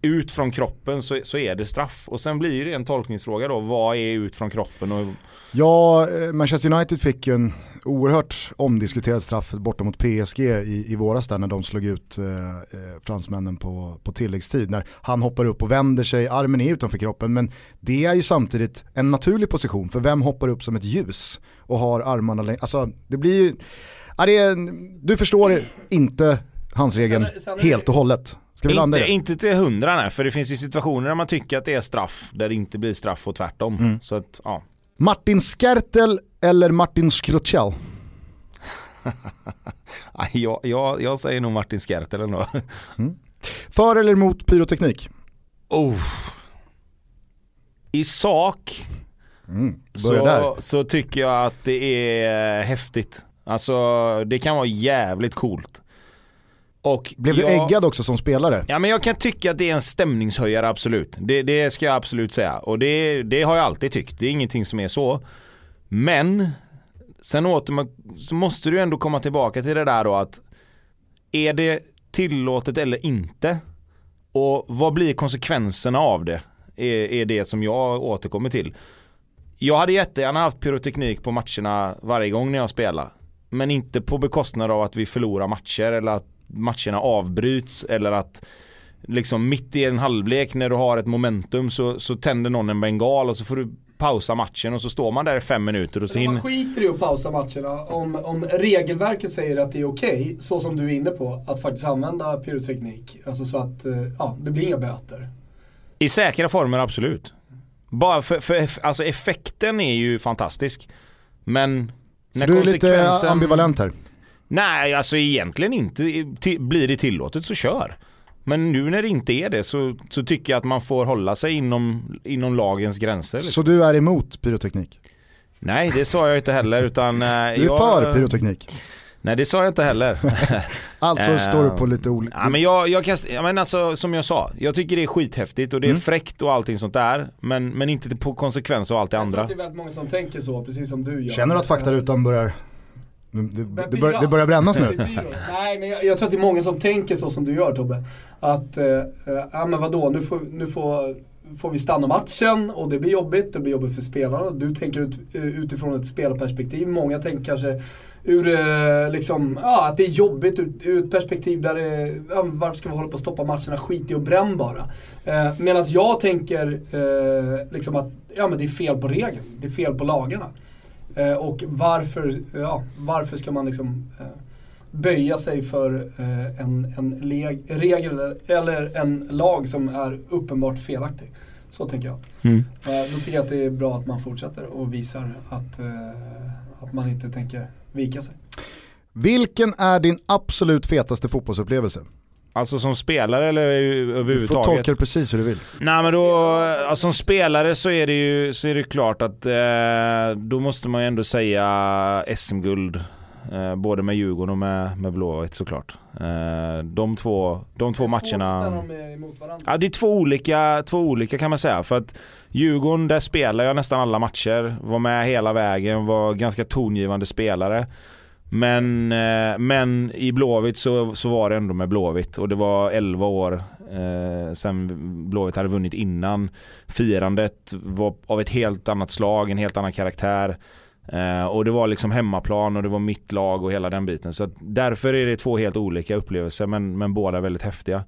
ut från kroppen så, så är det straff. Och sen blir det en tolkningsfråga då. Vad är ut från kroppen? Och, Ja, eh, Manchester United fick ju en oerhört omdiskuterad straff borta mot PSG i, i våras där när de slog ut eh, eh, fransmännen på, på tilläggstid. När han hoppar upp och vänder sig, armen är utanför kroppen men det är ju samtidigt en naturlig position för vem hoppar upp som ett ljus och har armarna längre, alltså det blir ju, ja, det är, du förstår inte hans regeln Sen är- sen är det- helt och hållet. Ska vi landa inte, inte till hundra nej, för det finns ju situationer där man tycker att det är straff där det inte blir straff och tvärtom. Mm. Så att, ja. Martin Skertel eller Martin Skrutschel? Jag, jag, jag säger nog Martin Skertel ändå. För eller emot pyroteknik? Oh. I sak Mm, så, så tycker jag att det är häftigt. Alltså det kan vara jävligt coolt. Och Blev du jag, äggad också som spelare? Ja men jag kan tycka att det är en stämningshöjare absolut. Det, det ska jag absolut säga. Och det, det har jag alltid tyckt. Det är ingenting som är så. Men sen åter så måste du ändå komma tillbaka till det där då att är det tillåtet eller inte? Och vad blir konsekvenserna av det? Är, är det som jag återkommer till. Jag hade jättegärna haft pyroteknik på matcherna varje gång när jag spelar. Men inte på bekostnad av att vi förlorar matcher eller att matcherna avbryts eller att liksom mitt i en halvlek när du har ett momentum så, så tänder någon en bengal och så får du pausa matchen och så står man där i fem minuter och så Men man hinner... skiter i att pausa matcherna om, om regelverket säger att det är okej, så som du är inne på, att faktiskt använda pyroteknik. Alltså så att, eh, ja, det blir inga böter. I säkra former absolut. Bara för, för alltså effekten är ju fantastisk. Men Så när du är lite ambivalent här. Nej, alltså egentligen inte. Blir det tillåtet så kör. Men nu när det inte är det så, så tycker jag att man får hålla sig inom, inom lagens gränser. liksom. Så du är emot pyroteknik? Nej, det sa jag inte heller utan... eh, Du är jag, för pyroteknik? Nej det sa jag inte heller. alltså Eh, står du på lite olika... Ja, men jag, jag kan, ja, men alltså, som jag sa, jag tycker det är skithäftigt och det är Mm. fräckt och allting sånt där. Men, men inte på konsekvens och allt det Jag tror andra. att det är väldigt många som tänker så, precis som du gör. Känner du att faktarutan börjar... Det, det, Men det, börjar, brännas nu. Nej men jag, jag tror att det är många som tänker så som du gör Tobbe. Att, eh, eh, ja men vadå, nu får, nu får, får vi stanna matchen och det blir jobbigt, det blir jobbigt för spelarna. Du tänker ut, eh, utifrån ett spelarperspektiv. Många tänker kanske ur, eh, liksom, ja att det är jobbigt ur, ur ett perspektiv där det, ja, varför ska vi hålla på och stoppa matcherna, skit i och bränn bara. Eh, Medan jag tänker eh, liksom att, ja men det är fel på regeln, det är fel på lagarna. Eh, och varför, ja, varför ska man liksom eh, böja sig för eh, en, en regel eller en lag som är uppenbart felaktig. Så tänker jag. Mm. Eh, då tycker jag att det är bra att man fortsätter och visar att, eh, att man inte tänker vika sig. Vilken är din absolut fetaste fotbollsupplevelse? Alltså som spelare eller Du får överhuvudtaget? tolka det precis hur du vill. Nej men då, alltså, som spelare så är det ju så är det klart att eh, då måste man ju ändå säga SM-guld. Eh, både med Djurgården och med, med Blåvitt såklart. Eh, de två, de två Det är svårt att ställa matcherna. dem emot varandra. Ja det är två olika, två olika kan man säga. För att Djurgården, där spelar jag nästan alla matcher. Var med hela vägen, var ganska tongivande spelare. Men, eh, men i Blåvitt så, så var det ändå med Blåvitt och det var 11 år eh, sen Blåvitt hade vunnit innan. Firandet var av ett helt annat slag, en helt annan karaktär. Eh, och det var liksom hemmaplan och det var mitt lag och hela den biten. Så att därför är det två helt olika upplevelser men, men båda väldigt häftiga.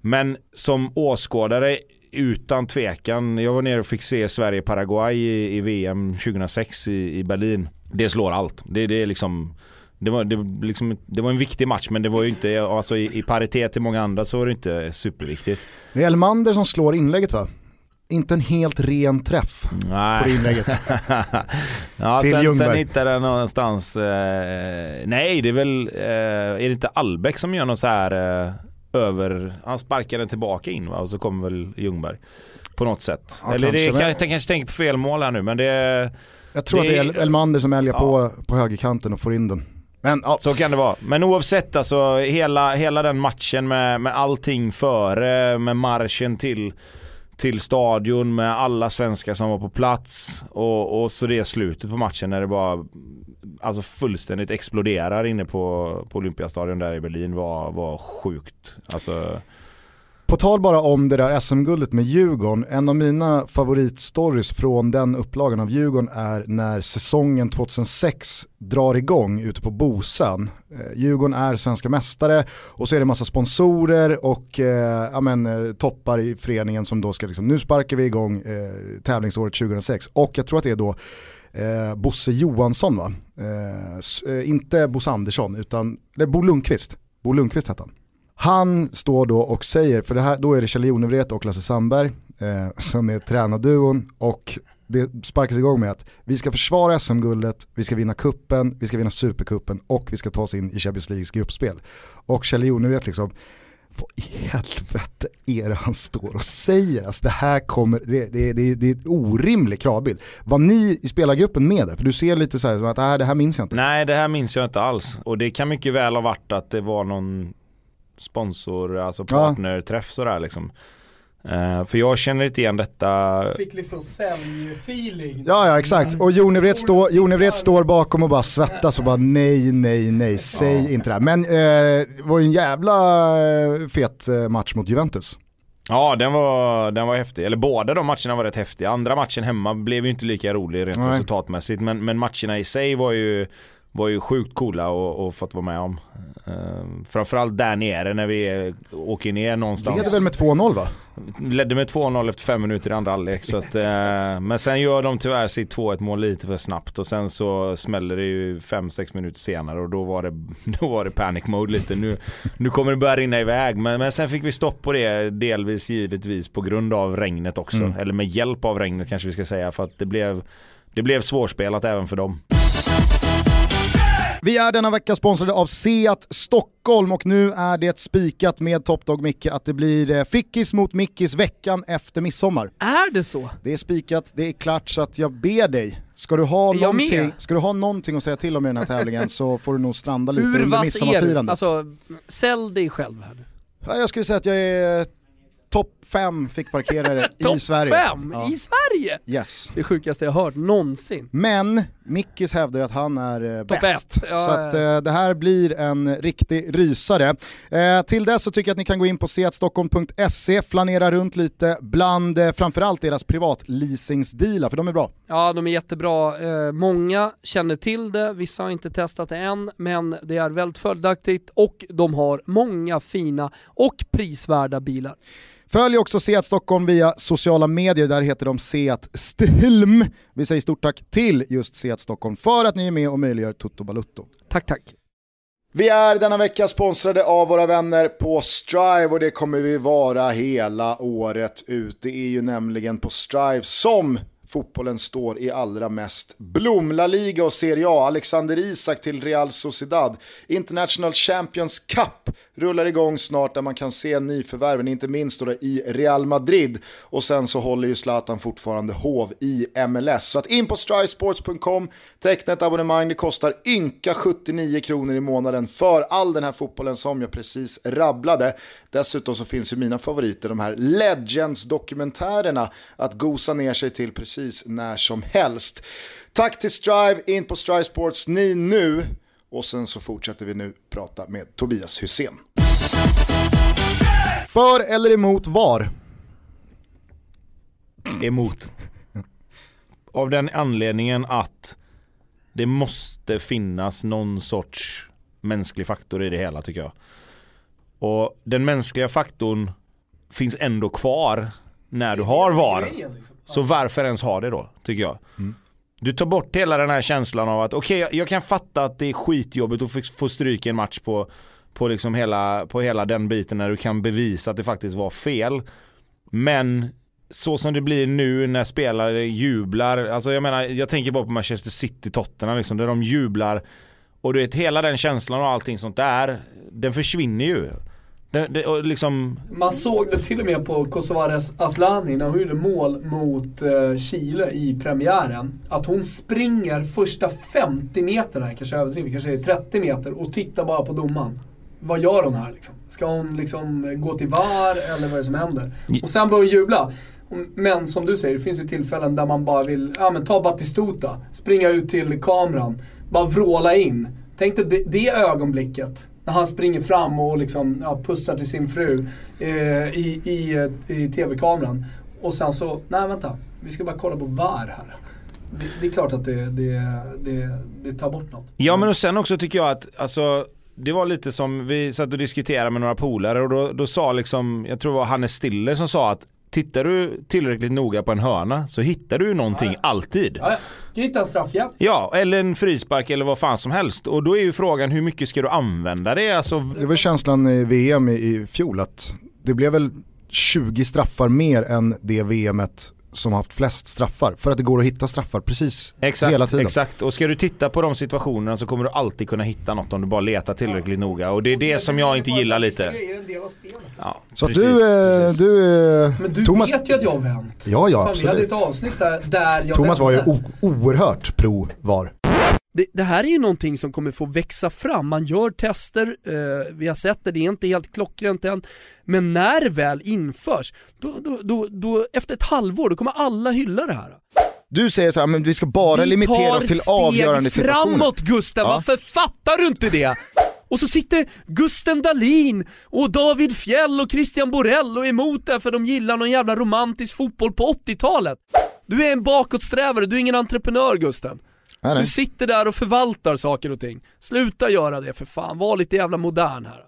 Men som åskådare utan tvekan, jag var nere och fick se Sverige-Paraguay i, i VM 2006 i, i Berlin. Det slår allt. Det, det är liksom det var, det, liksom, det var en viktig match men det var ju inte, alltså i, i paritet till många andra så var det inte superviktigt. Det är Elmander som slår inlägget va? Inte en helt ren träff på det Nej. inlägget. ja, Till sen, Ljungberg. sen hittade jag någonstans, eh, nej det är väl, eh, är det inte Albeck som gör något så här eh, över, han sparkar den tillbaka in va och så kommer väl Ljungberg. På något sätt. Ja, Eller det kanske, är, men- jag kanske tänker på fel mål här nu men det Jag tror Det att det är- Elmander som älgar Ja. på, på högerkanten och får in den. Men ja, Så kan det vara. Men oavsett alltså hela, hela den matchen med, med allting före, med marschen till, till stadion, med alla svenskar som var på plats och, och så det slutet på matchen när det bara alltså fullständigt exploderar inne på, på Olympiastadion där i Berlin var, var sjukt. Alltså, på tal bara om det där SM-guldet med Djurgården, en av mina favoritstories från den upplagan av Djurgården är när säsongen 2006 drar igång ute på Bosön. Eh, Djurgården är svenska mästare och så är det massa sponsorer och eh, ja, men, eh, toppar i föreningen som då ska liksom, nu sparkar vi igång eh, tävlingsåret 2006 och jag tror att det är då eh, Bosse Johansson va? Eh, eh inte Bosse Andersson utan, eller Bo Lundqvist. Bo Lundqvist hette han. Han står då och säger, för det här, då är det Kjell Jonevret och Lasse Sandberg eh, som är tränarduon och det sparkas igång med att vi ska försvara SM-guldet, vi ska vinna kuppen, vi ska vinna superkuppen och vi ska ta oss in i Champions Leagues gruppspel. Och Kjell Jonevret liksom, vad i helvete är det han står och säger? Alltså det här kommer, det, det, det, det är en orimlig kravbild. Var ni i spelargruppen med där? För du ser lite så här som att äh, det här minns jag inte. nej det här minns jag inte alls. Och det kan mycket väl ha varit att det var någon sponsor, alltså Ja. partnerträff sådär liksom. Eh, för jag känner inte igen detta Fick liksom säljfeeling. Ja, ja exakt. Och Jonevret står, Jonevret står bakom och bara svettas och bara nej, nej, nej, säg inte det här. Men eh, det var ju en jävla eh, fet match mot Juventus. Ja den var, den var häftig, eller båda de matcherna var rätt häftiga. Andra matchen hemma blev ju inte lika rolig rent Nej. resultatmässigt men, men matcherna i sig var ju, var ju sjukt coola och, och fått vara med om. Uh, framförallt där nere när vi åker ner någonstans. Leder väl med 2-0 va? Ledde med 2-0 efter fem minuter i andra halvlek. så att, eh, men sen gör de tyvärr sitt 2-1 mål lite för snabbt och sen så smäller det ju 5-6 minuter senare och då var det, då var det panic mode lite. Nu, nu kommer det börja rinna iväg men, men sen fick vi stopp på det delvis givetvis på grund av regnet också. Mm. Eller med hjälp av regnet kanske vi ska säga för att det blev, det blev svårspelat även för dem. Vi är denna vecka sponsrade av Seat Stockholm och nu är det spikat med Top Dog Micke att det blir eh, Fickis mot Mickis veckan efter midsommar. Är det så? Det är spikat, det är klart så att jag ber dig, ska du ha, jag någonting, med? ska du ha någonting att säga till om i den här tävlingen så får du nog stranda lite Hur under midsommarfirandet. Alltså, sälj dig själv här nu. Ja, jag skulle säga att jag är topp fem fickparkerare i Topp Sverige. fem Ja. i Sverige! Yes. Det sjukaste jag hört någonsin. Men Mickis hävdar ju att han är eh, Topp bäst. Ja, så att, eh, det här blir en riktig rysare. Eh, till dess så tycker jag att ni kan gå in på seatstockholm.se, flanera runt lite bland eh, framförallt deras privatleasingsdealar, för de är bra. Ja, de är jättebra. Eh, många känner till det, vissa har inte testat det än, men det är väldigt fördelaktigt och de har många fina och prisvärda bilar. Följ också Seat Stockholm via sociala medier, där heter de Seat Stilm. Vi säger stort tack till just Seat Stockholm för att ni är med och möjliggör Toto Balutto. Tack, tack. Vi är denna vecka sponsrade av våra vänner på Strive och det kommer vi vara hela året ut. Det är ju nämligen på Strive som fotbollen står i allra mest blom. La Liga och Serie A, Alexander Isak till Real Sociedad. International Champions Cup rullar igång snart där man kan se nyförvärven, inte minst då i Real Madrid. Och sen så håller ju Zlatan fortfarande hov i MLS. Så att in på strivesports.com, teckna ett abonnemang, det kostar ynka 79 kronor i månaden för all den här fotbollen som jag precis rabblade. Dessutom så finns ju mina favoriter, de här Legends-dokumentärerna att gosa ner sig till precis när som helst. Tack till Strive, in på Strive Sports ni nu. Och sen så fortsätter vi nu prata med Tobias Hysén. För eller emot VAR? Emot. Av den anledningen att det måste finnas någon sorts mänsklig faktor i det hela tycker jag. Och den mänskliga faktorn finns ändå kvar när du har VAR. Så varför ens ha det då, tycker jag. Mm. Du tar bort hela den här känslan av att okej, jag, jag kan fatta att det är skitjobbigt att få, få stryk i en match på, på, liksom hela, på hela den biten när du kan bevisa att det faktiskt var fel. Men så som det blir nu när spelare jublar, alltså jag menar, jag tänker bara på Manchester City, Tottenham liksom, där de jublar och du vet hela den känslan och allting sånt där, den försvinner ju. Det, det, liksom, Man såg det till och med på Kosovares Aslani när hon gjorde mål mot eh, Chile i premiären. Att hon springer första 50 meterna, kanske överdriver, kanske är 30 meter och tittar bara på domaren. Vad gör hon här liksom? Ska hon liksom gå till VAR eller vad är det som händer? Och sen börjar hon jubla. Men som du säger, det finns ju tillfällen där man bara vill, ja men ta Batistuta, springa ut till kameran, bara vråla in. Tänk dig det, det ögonblicket när han springer fram och liksom, ja, pussar till sin fru eh, i, i, i tv-kameran. Och sen så, nej vänta, vi ska bara kolla på VAR här. Det, det är klart att det, det, det, det tar bort något. Ja men och sen också tycker jag att, alltså det var lite som, vi satt och diskuterade med några polare och då, då sa liksom, jag tror det var Hannes Stiller som sa att Tittar du tillräckligt noga på en hörna så hittar du någonting alltid. Ja, ja. Du hittar en straff, ja. Ja, eller en frispark eller vad fan som helst. Och då är ju frågan hur mycket ska du använda det? Alltså, Det var känslan i VM i, i fjol att det blev väl 20 straffar mer än det VMet som haft flest straffar. För att det går att hitta straffar precis exakt, hela tiden. exakt. Och ska du titta på de situationerna så kommer du alltid kunna hitta något om du bara letar tillräckligt noga. Och det är det som jag inte gillar lite. Det är en del av spelet. Ja, Så att precis, du, eh, precis. du, eh, Men du Thomas, vet ju att jag har vänt. Ja, ja Fan, vi hade absolut. ett avsnitt där, där jag Thomas var ju vände. oerhört pro VAR. Det, det här är ju någonting som kommer få växa fram, man gör tester, eh, vi har sett det, det är inte helt klockrent än, men när det väl införs, då, då, då, då, efter ett halvår, då kommer alla hylla det här. Du säger så här, men vi ska bara limitera oss till avgörande situationer. framåt Gusten, Ja. varför fattar du inte det? Och så sitter Gusten Dahlin och David Fjell och Christian Borell och är emot det för de gillar någon jävla romantisk fotboll på 80-talet. Du är en bakåtsträvare, du är ingen entreprenör Gusten. Nej, nej. Du sitter där och förvaltar saker och ting. Sluta göra det för fan, var lite jävla modern här.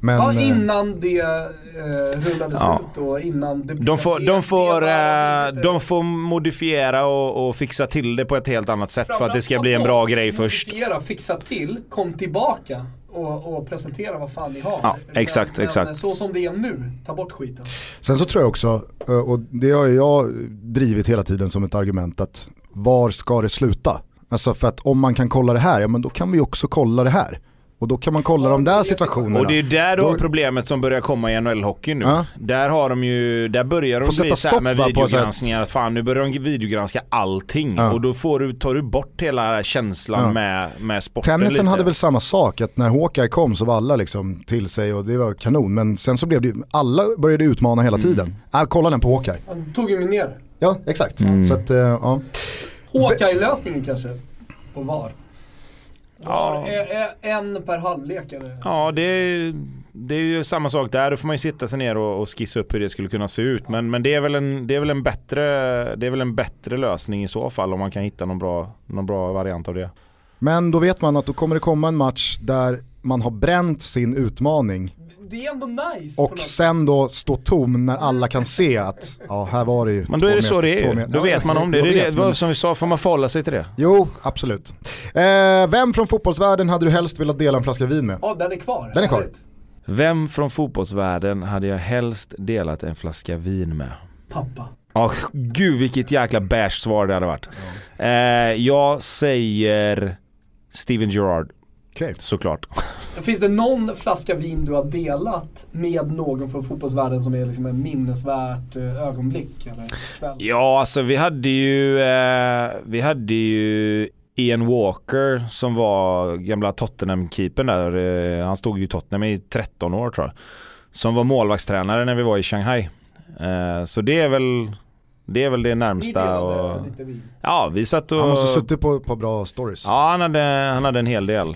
Men, Ja, eh, innan det eh, rullades Ja. ut och innan det De får, de, får, var eh, de får modifiera och, och fixa till det på ett helt annat sätt för att det ska bli en bra grej först. Modifiera, fixa till, kom tillbaka och, och presentera vad fan ni har. Ja, exakt, men, exakt. Men så som det är nu, ta bort skiten. Sen så tror jag också, eh, och det har jag drivit hela tiden som ett argument att var ska det sluta? Alltså för att om man kan kolla det här, ja men då kan vi också kolla det här. Och då kan man kolla de där situationerna. Och det är där har Då- problemet som börjar komma i NHL-hockeyn nu. Ja. Där har de ju, där börjar de bli sätta så här stopp, med videogranskningar. Att fan nu börjar de videogranska allting. Ja. Och då får du, tar du bort hela känslan Ja. med, med sporten Tennisen lite. hade väl samma sak, att när Hawkeye kom så var alla liksom till sig och det var kanon. Men sen så blev det ju, alla började utmana hela Mm. tiden. Äh, kolla den på Hawkeye. Han tog ju mig ner. Ja, exakt. Mm. Så att, eh, ja. Hawkeye-lösningen kanske, på VAR. Ja. En per halvlek eller? Ja, det är, det är ju samma sak där. Då får man ju sitta sig ner och, och skissa upp hur det skulle kunna se ut. Men, men det, är väl en, det, är väl en bättre, det är väl en bättre lösning i så fall om man kan hitta någon bra, någon bra variant av det. Men då vet man att då kommer det komma en match där man har bränt sin utmaning Det är ändå nice. och sen då stå tom när alla kan se att ja, här var det ju Men då är det så det är ju. Då vet man om det. det, är det som vi sa, får man förhålla sig till det. Jo, absolut. Eh, vem från fotbollsvärlden hade du sätt velat dela en flaska vin med? Ja, den är kvar. Den är kvar. Vem från fotbollsvärlden hade jag helst delat en flaska vin med? Pappa. Ja, gud vilket jäkla beige svar det hade varit. Eh, jag säger Steven Gerrard, Okej. såklart. Finns det någon flaska vin du har delat med någon från fotbollsvärlden som är liksom en minnesvärt eh, ögonblick eller kväll? Ja, alltså vi hade ju, eh, vi hade ju Ian Walker som var gamla Tottenham-keepern där. Eh, han stod ju i Tottenham i 13 år tror jag. Som var målvaktstränare när vi var i Shanghai. Eh, så det är väl det är väl det närmsta. Och, lite vin. ja, vi satt och... Han måste ha suttit på ett par bra stories. Ja, han hade, han hade en hel del. Eh,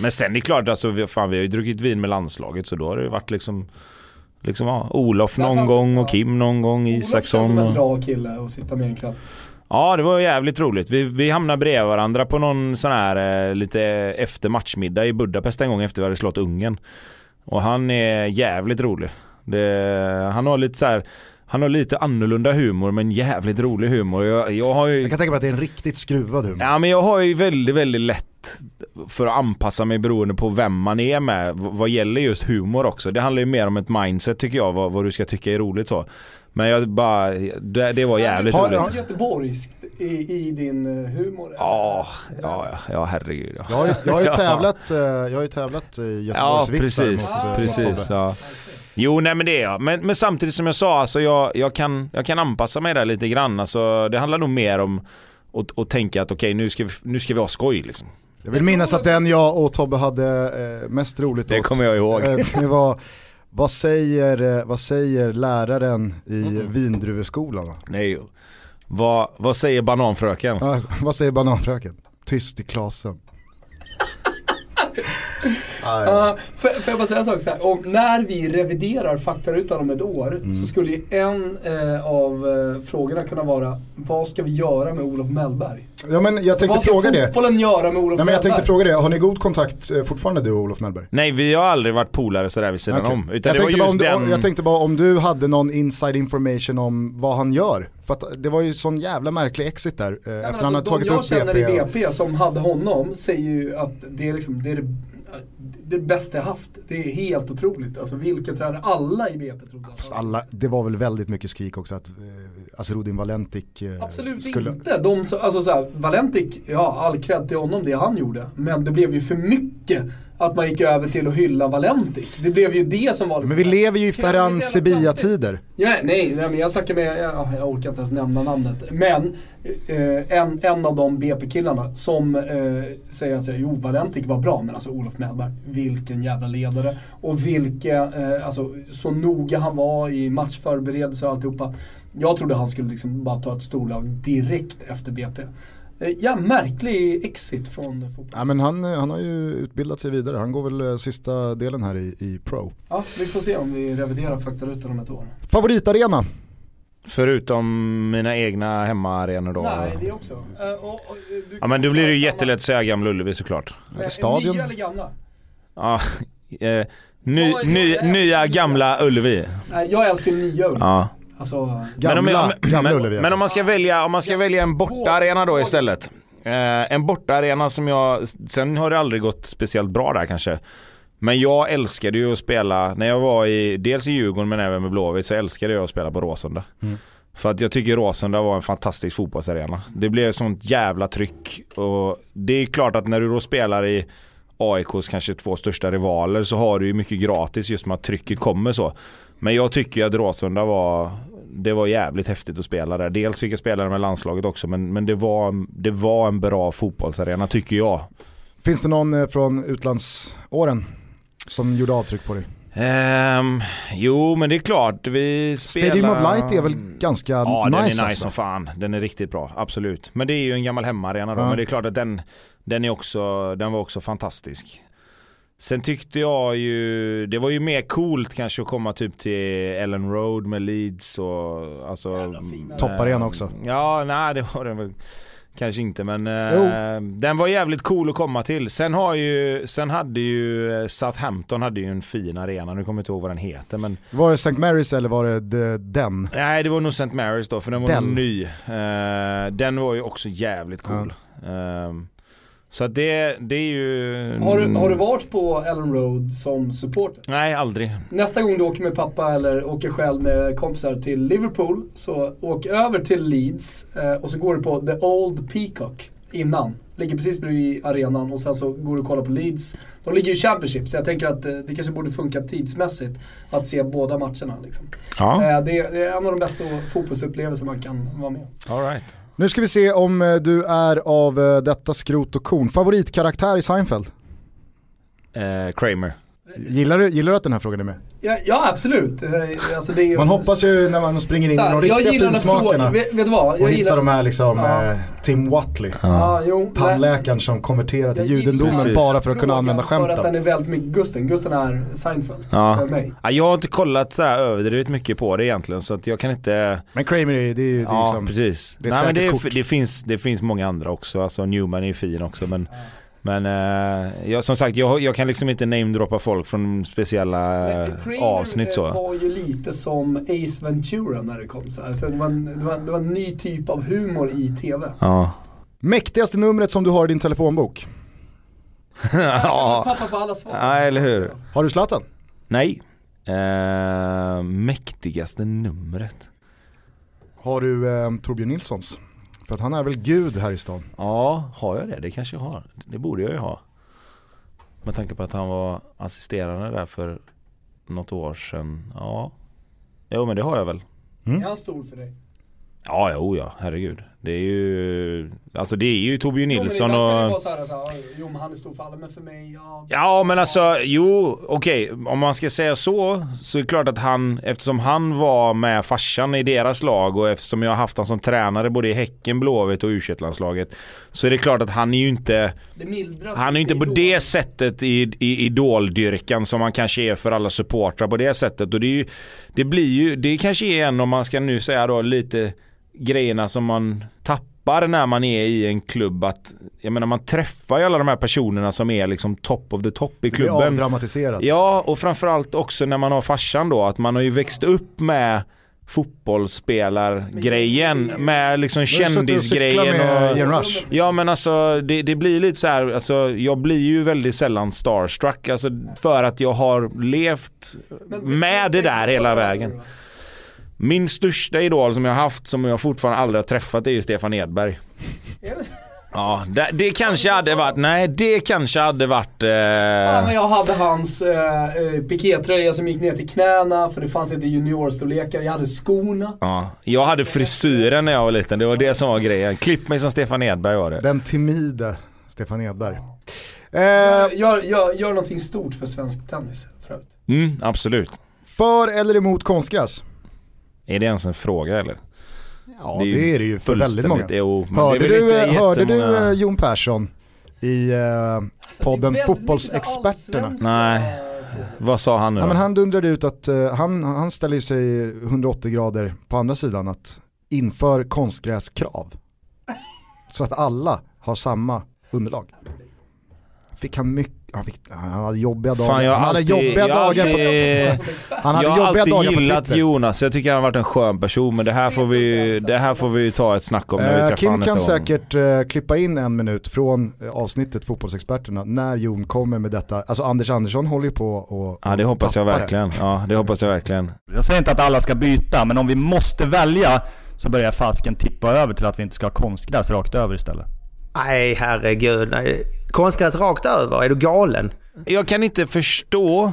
men sen det är klart, alltså, vi, fan, vi har ju druckit vin med landslaget så då har det ju varit liksom Liksom ja, Olof Där någon fanns det- gång och. Kim någon gång, Olof känns Isaksson. som en Och... bra kille att sitta med en kväll. Ja det var jävligt roligt. Vi, vi hamnade bredvid varandra på någon sån här eh, lite efter matchmiddag i Budapest en gång efter vi hade slått Ungern. Och han är jävligt rolig. Det, han har lite så här, han har lite annorlunda humor men jävligt rolig humor. Jag, jag har ju... Jag kan tänka mig att det är en riktigt skruvad humor. Ja men jag har ju väldigt, väldigt lätt för att anpassa mig beroende på vem man är med vad gäller just humor också. Det handlar ju mer om ett mindset tycker jag, vad, vad du ska tycka är roligt så. Men jag bara, det, det var jävligt Har- roligt. har- Göteborgskt i, i din eh, humor? Ja, ja, ja, ja herregud ja. Jag har ju, jag har ju Ja. tävlat, eh, jag har ju tävlat i Ja Göteborgsvitsar precis, mot, eh, mot precis. Tobbe. Ja. Jo nej men det är jag. Men, men samtidigt som jag sa, alltså jag, jag, kan, jag kan anpassa mig där lite grann. Alltså, det handlar nog mer om att, att tänka att okej nu, ska vi, nu ska vi ha skoj liksom. Jag vill minnas att den jag och Tobbe hade mest roligt Det åt, kommer jag ihåg. det var vad säger, vad säger läraren i Mm. vindruveskolan? Nej. Vad, vad säger bananfröken? Ja, vad säger bananfröken? Tyst i klasen. Uh, får, får jag bara säga en sak så här. Om, när vi reviderar faktarutan om ett år Mm. så skulle ju en eh, av eh, frågorna kunna vara vad ska vi göra med Olof Mellberg? ja men jag Alltså, tänkte vad ska fråga det. fotbollen göra med Olof Nej, men jag tänkte fråga det, har ni god kontakt eh, fortfarande du och Olof Mellberg? Nej vi har aldrig varit polare sådär vid sidan Okej. om. Utan jag, det var tänkte bara just om du, den... jag tänkte bara om du hade någon inside information om vad han gör. För att det var ju sån jävla märklig exit där. Eh, Nej, efter han alltså, har de tagit jag upp känner BP. i och- BP som hade honom säger ju att det är, liksom, det, är det, Äh, det, bästa jag haft. Det är helt otroligt. Alltså vilka tränare, alla i BP trodde Fast alla, det var väl väldigt mycket skrik också att eh, eh, Asrudin Valentik eh, Absolut skulle... inte. De, alltså så här, Valentik, ja all cred till honom det han gjorde. Men det blev ju för mycket att man gick över till att hylla Valentik. Det blev ju det som var liksom, Men vi lever ju i jag Ferran Sevilla-tider. Ja, nej, nej, men jag snackar med, ja, jag orkar inte ens nämna namnet. Men eh, en, en av de BP-killarna som eh, säger att jo, Valentik var bra, men alltså Olof Mellberg, vilken jävla ledare. Och vilka, eh, alltså så noga han var i matchförberedelser och alltihopa. Jag trodde han skulle liksom bara ta ett storlag direkt efter BP. Eh, ja, märklig exit från fotboll. Ja, men han, eh, han har ju utbildat sig vidare, han går väl eh, sista delen här i, i Pro. Ja, vi får se om vi reviderar faktarutan om ett år. Favoritarena? Förutom mina egna hemmaarenor då. Nej, det också. Eh, och, och, du Ja men då blir det ju jättelätt att säga Gamla Ullevi såklart. eh, stadion? Nya eller gamla? Ja, eh, ny, ny, nya. gamla Ullevi. Nej, jag älskar nya Ullevi. Ja. Alltså, Gamla, men, om, gamla men, Ullevi men alltså. om man ska välja, om man ska välja en bortaarena då istället. Eh, en bortaarena som jag, sen har det aldrig gått speciellt bra där kanske. Men jag älskade ju att spela, när jag var i, dels i Djurgården men även med Blåvitt så älskade jag att spela på Råsunda. Mm. För att jag tycker Råsunda var en fantastisk fotbollsarena. Det blev sånt jävla tryck och det är klart att när du då spelar i AIKs kanske två största rivaler så har du ju mycket gratis just med att trycket kommer så. Men jag tycker att Råsunda var det var jävligt häftigt att spela där. Dels fick jag spela där med landslaget också men, men det, var, det var en bra fotbollsarena tycker jag. Finns det någon eh, från utlandsåren som gjorde avtryck på dig? Um, jo men det är klart, vi spelar... Stadium of Light är väl ganska ja, nice den är nice alltså. som fan. Den är riktigt bra, absolut. Men det är ju en gammal hemmaarena då. Ja. Men det är klart att den, den, är också, den var också fantastisk. Sen tyckte jag ju, det var ju mer coolt kanske att komma typ till Ellen Road med Leeds och alltså... Topparena också. Ja, nej det var den väl kanske inte men eh, den var jävligt cool att komma till. Sen har ju, sen hade ju eh, Southampton hade ju en fin arena, nu kommer jag inte ihåg vad den heter men Var det St. Mary's eller var det den? Nej det var nog St. Mary's då för den var Den. ny. Eh, den var ju också jävligt cool. Ehm, så det, det är ju... Har du, har du varit på Ellen Road som supporter? Nej aldrig. Nästa gång du åker med pappa eller åker själv med kompisar till Liverpool så åk över till Leeds eh, och så går du på The Old Peacock innan. Ligger precis bredvid arenan och sen så går du och kollar på Leeds. De ligger ju i Championship så jag tänker att eh, det kanske borde funka tidsmässigt att se båda matcherna. Liksom. Ja, Eh, det, är, en av de bästa fotbollsupplevelser man kan vara med om. alright. Nu ska vi se om eh, du är av eh, detta skrot och korn. Favoritkaraktär i Seinfeld? Eh, Kramer. Gillar du, gillar du att den här frågan är med? Ja, ja absolut. Eh, Alltså det är, Man hoppas ju när man springer in i de jag riktiga finsmakarna vet, vet vad? och Jag hittar gillar, de här liksom Ja. eh, Tim Watley. Ja, jo, Tandläkaren som konverterar till judendomen Precis. bara för att kunna använda För att den skämten. är väldigt mycket Gusten. Gusten är Seinfeld Ja. för mig. Ja, jag har inte kollat så här överdrivet mycket på det egentligen så att jag kan inte... Men Kramer är, det är ju det är Ja liksom, precis. det är Nej, men det, kort. det, finns, det finns många andra också. Alltså Newman är ju fin också men Men eh, jag, som sagt, jag, jag kan liksom inte namedroppa folk från speciella eh, avsnitt så. var ju lite som Ace Ventura när det kom så här. Så det, var en, det, var, det var en ny typ av humor i TV. Ja. Mäktigaste numret som du har i din telefonbok? ja. Pappa på alla svar. ja, eller hur. Har du Zlatan? Nej. Eh, mäktigaste numret. Har du eh, Torbjörn Nilssons? För att han är väl gud här i stan? Ja, har jag det? Det kanske jag har. Det borde jag ju ha. Med tanke på att han var assisterande där för något år sedan. Ja. Jo men det har jag väl. Är han stor för dig? Ja, jo ja, herregud. Det är ju, alltså det är ju Torbjörn Jo, men Nilsson och... vara så här, så här, jo men han är stor för alla, men för mig, ja. Ja men alltså, jo okej. Om man ska säga så, så är det klart att han, eftersom han var med farsan i deras lag och eftersom jag har haft honom som tränare både i Häcken, Blåvitt och u landslaget Så är det klart att han är ju inte, han är ju inte på det sättet i, i idoldyrkan som man kanske är för alla supportrar på det sättet. Och det är ju, det blir ju, det kanske är en om man ska nu säga då lite grejerna som man tappar när man är i en klubb att, jag menar man träffar ju alla de här personerna som är liksom top of the top i Det blir klubben. avdramatiserat. Ja, och framförallt också när man har farsan då, att man har ju växt upp med fotbollsspelargrejen med liksom och kändisgrejen och... Rush. Ja men alltså det, det blir lite så här, alltså jag blir ju väldigt sällan starstruck alltså för att jag har levt med det där hela vägen. Min största idol som jag har haft som jag fortfarande aldrig har träffat är ju Stefan Edberg. Ja, det, det kanske hade varit, nej det kanske hade varit... Fan vad Eh, jag hade hans eh, eh, pikétröja som gick ner till knäna för det fanns inte juniorstorlekar. Jag hade skorna. ja, jag hade frisyren när jag var liten, det var det som var grejen. Klipp mig som Stefan Edberg var det. Den timide Stefan Edberg. Eh, Gör, gör, gör någonting stort för svensk tennis för övrigt. Mm, absolut. för eller emot konstgräs? Är det ens en fråga eller? Ja Det är det ju är det ju för väldigt många. fullständigt- Jo, Hörde du, hörde du eh, Jon Persson i eh, podden är väldigt Fotbollsexperterna? Nej. Vad sa han nu Ja, då? men han dundrade ut att eh, han, han ställer sig 180 grader på andra sidan att inför konstgräskrav. Så att alla har samma underlag. Fick han mycket, han, fick, han hade jobbiga dagar. Fan, jag har han hade alltid- jobbiga jag har dagar på, alltid- expert. han hade jag har jobbiga alltid dagar på gillat Twitter. Jonas, jag tycker han har varit en skön person men det här får vi ju, det här får vi ta ett snack om när vi Eh, träffar Kim honom kan nästa gång. säkert eh, klippa in en minut från eh, avsnittet Fotbollsexperterna när Jon kommer med detta. Alltså Anders Andersson håller ju på och Ja det hoppas jag tappa det. verkligen. Ja det hoppas jag verkligen. Jag säger inte att alla ska byta, men om vi måste välja så börjar fasken tippa över till att vi inte ska ha konstgräs rakt över istället. Nej, herregud. Nej. Konstgräs rakt över, är du galen? Jag kan inte förstå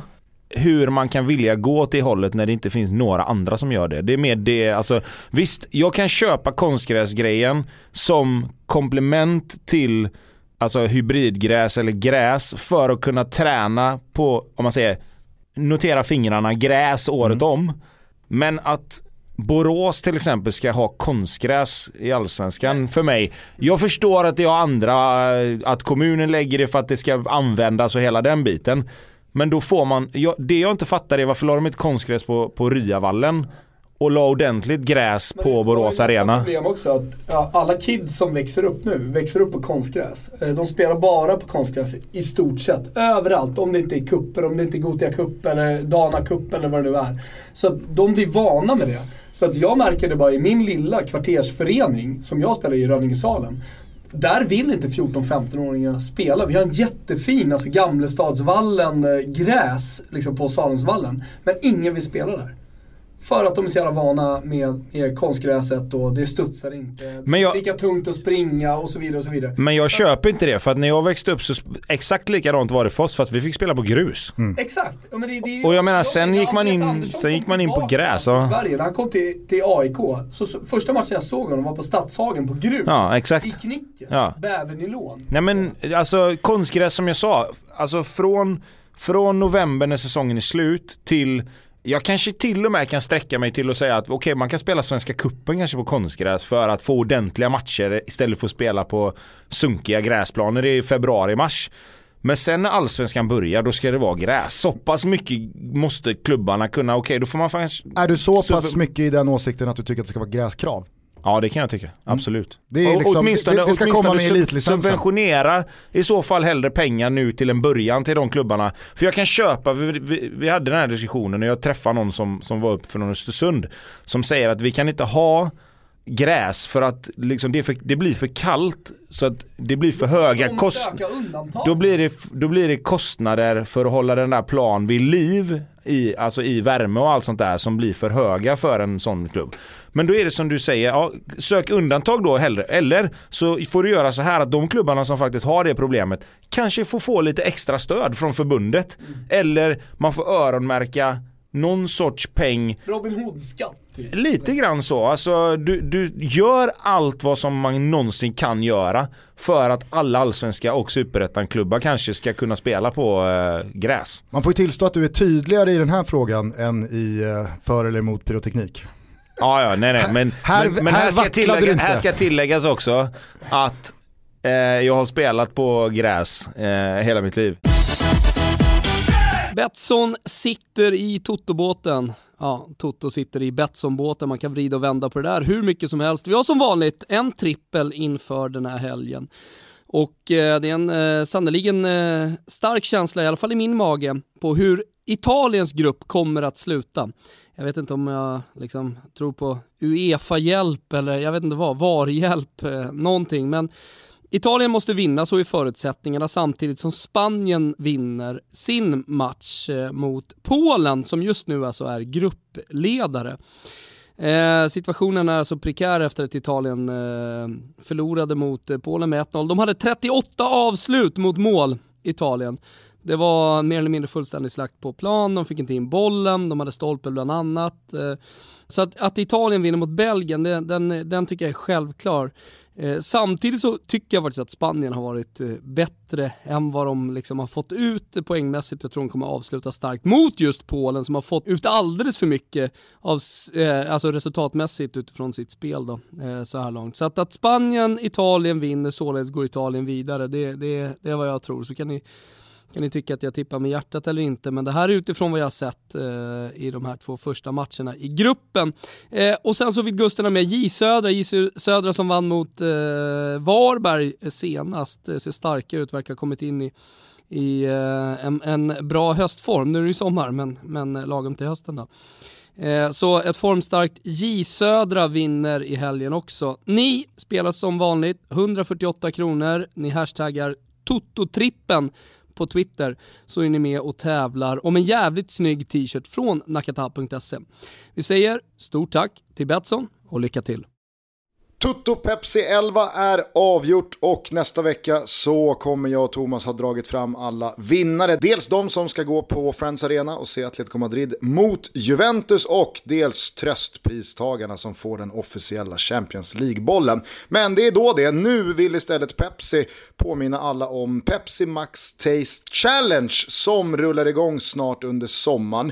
hur man kan vilja gå åt det hållet när det inte finns några andra som gör det. Det är mer det, alltså visst, jag kan köpa konstgräsgrejen som komplement till alltså hybridgräs eller gräs för att kunna träna på, om man säger, notera fingrarna, gräs året mm. om. Men att Borås till exempel ska ha konstgräs i Allsvenskan för mig. Jag förstår att det har andra, att kommunen lägger det för att det ska användas och hela den biten. Men då får man, jag, det jag inte fattar är varför la de inte konstgräs på, på Ryavallen? Och la ordentligt gräs Men på Borås Arena. Problem också att ja, alla kids som växer upp nu, växer upp på konstgräs. Eh, de spelar bara på konstgräs i stort sett. Överallt, om det inte är kupper, om det inte är Gotia Cup eller Dana Cup eller vad det nu är. Så att de blir vana med det. Så att jag märker det bara i min lilla kvartersförening som jag spelar i Rönningesalen. Där vill inte 14-15-åringarna spela. Vi har en jättefin, alltså Gamlestadsvallen, eh, gräs liksom på Salemsvallen. Men ingen vill spela där. För att de är så jävla vana med, med konstgräset och det studsar inte. Men jag, det är lika tungt att springa och så vidare och så vidare. Men jag köper inte det för att när jag växte upp så exakt likadant var det för oss fast vi fick spela på grus. Mm. Exakt. Ja, men det, det, och jag menar sen gick man in, sen gick man in på gräs. Till Sverige, när han kom till, till AIK. Så, så, första matchen jag såg honom var på Stadshagen på grus. Ja, exakt. I Knicken. Ja. Bävernylon. Nej men alltså konstgräs som jag sa. Alltså från, från november när säsongen är slut till jag kanske till och med kan sträcka mig till att säga att okej okay, man kan spela Svenska Kuppen kanske på konstgräs för att få ordentliga matcher istället för att spela på sunkiga gräsplaner i februari-mars. Men sen när allsvenskan börjar då ska det vara gräs. Så pass mycket måste klubbarna kunna, okej okay, då får man faktiskt... Är du så pass mycket i den åsikten att du tycker att det ska vara gräskrav? Ja det kan jag tycka, mm. absolut. Det, är liksom, åtminstone, det, det ska komma med elitlicensen. Subventionera i så fall hellre pengar nu till en början till de klubbarna. För jag kan köpa, vi, vi, vi hade den här diskussionen och jag träffade någon som, som var upp från Östersund. Som säger att vi kan inte ha gräs för att liksom det, för, det, blir för kallt så att det blir för höga kostnader. Då blir, det, då blir det kostnader för att hålla den där plan vid liv i, alltså i värme och allt sånt där som blir för höga för en sån klubb. Men då är det som du säger, ja, sök undantag då hellre. Eller så får du göra så här att de klubbarna som faktiskt har det problemet kanske får få lite extra stöd från förbundet. Mm. Eller man får öronmärka någon sorts peng. Robin Hood-skatt. Typ. Lite grann så. Alltså, du, du gör allt vad som man någonsin kan göra för att alla allsvenska och superettan-klubbar kanske ska kunna spela på äh, gräs. Man får ju tillstå att du är tydligare i den här frågan än i äh, för eller emot pyroteknik. Ja, ja, nej, nej. Men här, men, men här, här, ska tillägga, här ska tilläggas också att eh, jag har spelat på gräs eh, hela mitt liv. Betsson sitter i Totobåten. Ja, Toto sitter i Betsson-båten, man kan vrida och vända på det där hur mycket som helst. Vi har som vanligt en trippel inför den här helgen. Och eh, det är en eh, sannoliken eh, stark känsla, i alla fall i min mage, på hur Italiens grupp kommer att sluta. Jag vet inte om jag liksom tror på Uefa-hjälp eller jag vet inte vad, VAR-hjälp, eh, någonting. Men Italien måste vinna, så är förutsättningarna, samtidigt som Spanien vinner sin match eh, mot Polen, som just nu alltså är gruppledare. Eh, situationen är alltså prekär efter att Italien eh, förlorade mot eh, Polen med 1-0. De hade 38 avslut mot mål, Italien. Det var mer eller mindre fullständig slakt på plan, de fick inte in bollen, de hade stolpe bland annat. Eh, så att, att Italien vinner mot Belgien, det, den, den tycker jag är självklar. Eh, samtidigt så tycker jag faktiskt att Spanien har varit eh, bättre än vad de liksom har fått ut poängmässigt. Jag tror de kommer avsluta starkt mot just Polen som har fått ut alldeles för mycket av, alltså resultatmässigt utifrån sitt spel då, så här långt. Så att, att Spanien, Italien vinner, således går Italien vidare, det, det, det är vad jag tror. Så kan ni kan ni tycka att jag tippar med hjärtat eller inte, men det här är utifrån vad jag har sett eh, i de här två första matcherna i gruppen. Eh, och sen så vill Gusten ha med J Södra, J Södra som vann mot eh, Varberg senast, eh, ser starka ut, verkar ha kommit in i i eh, en, en, bra höstform. Nu är det ju sommar, men, men lagom till hösten då. Eh, så ett formstarkt J Södra vinner i helgen också. Ni spelar som vanligt 148 kronor, ni hashtaggar Toto-trippen på Twitter så är ni med och tävlar om en jävligt snygg t-shirt från nakata.se. Vi säger stort tack till Betsson och lycka till! Tutto Pepsi 11 är avgjort och nästa vecka så kommer jag och Thomas ha dragit fram alla vinnare. Dels de som ska gå på Friends Arena och se Atletico Madrid mot Juventus och dels tröstpristagarna som får den officiella Champions League-bollen. Men det är då det, nu vill istället Pepsi påminna alla om Pepsi Max Taste Challenge som rullar igång snart under sommaren.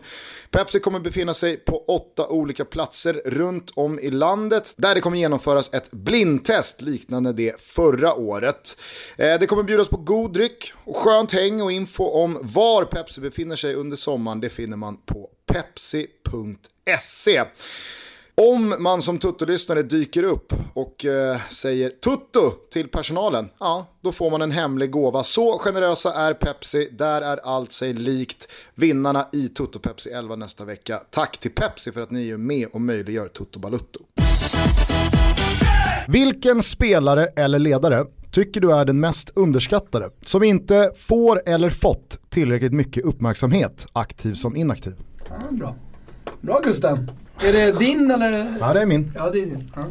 Pepsi kommer befinna sig på åtta olika platser runt om i landet där det kommer genomföras ett ett blindtest liknande det förra året. Eh, det kommer bjudas på god dryck och skönt häng och info om var Pepsi befinner sig under sommaren det finner man på pepsi.se. Om man som Tutto-lyssnare dyker upp och eh, säger Tutto till personalen, ja, då får man en hemlig gåva. Så generösa är Pepsi, där är allt sig likt. Vinnarna i Tutto Pepsi 11 nästa vecka. Tack till Pepsi för att ni är med och möjliggör Tutto Balutto. Vilken spelare eller ledare tycker du är den mest underskattade? Som inte får eller fått tillräckligt mycket uppmärksamhet, aktiv som inaktiv. Ja, bra. Bra Gusten. Är det din eller? Ja, det är min. Ja, det är din. Ja.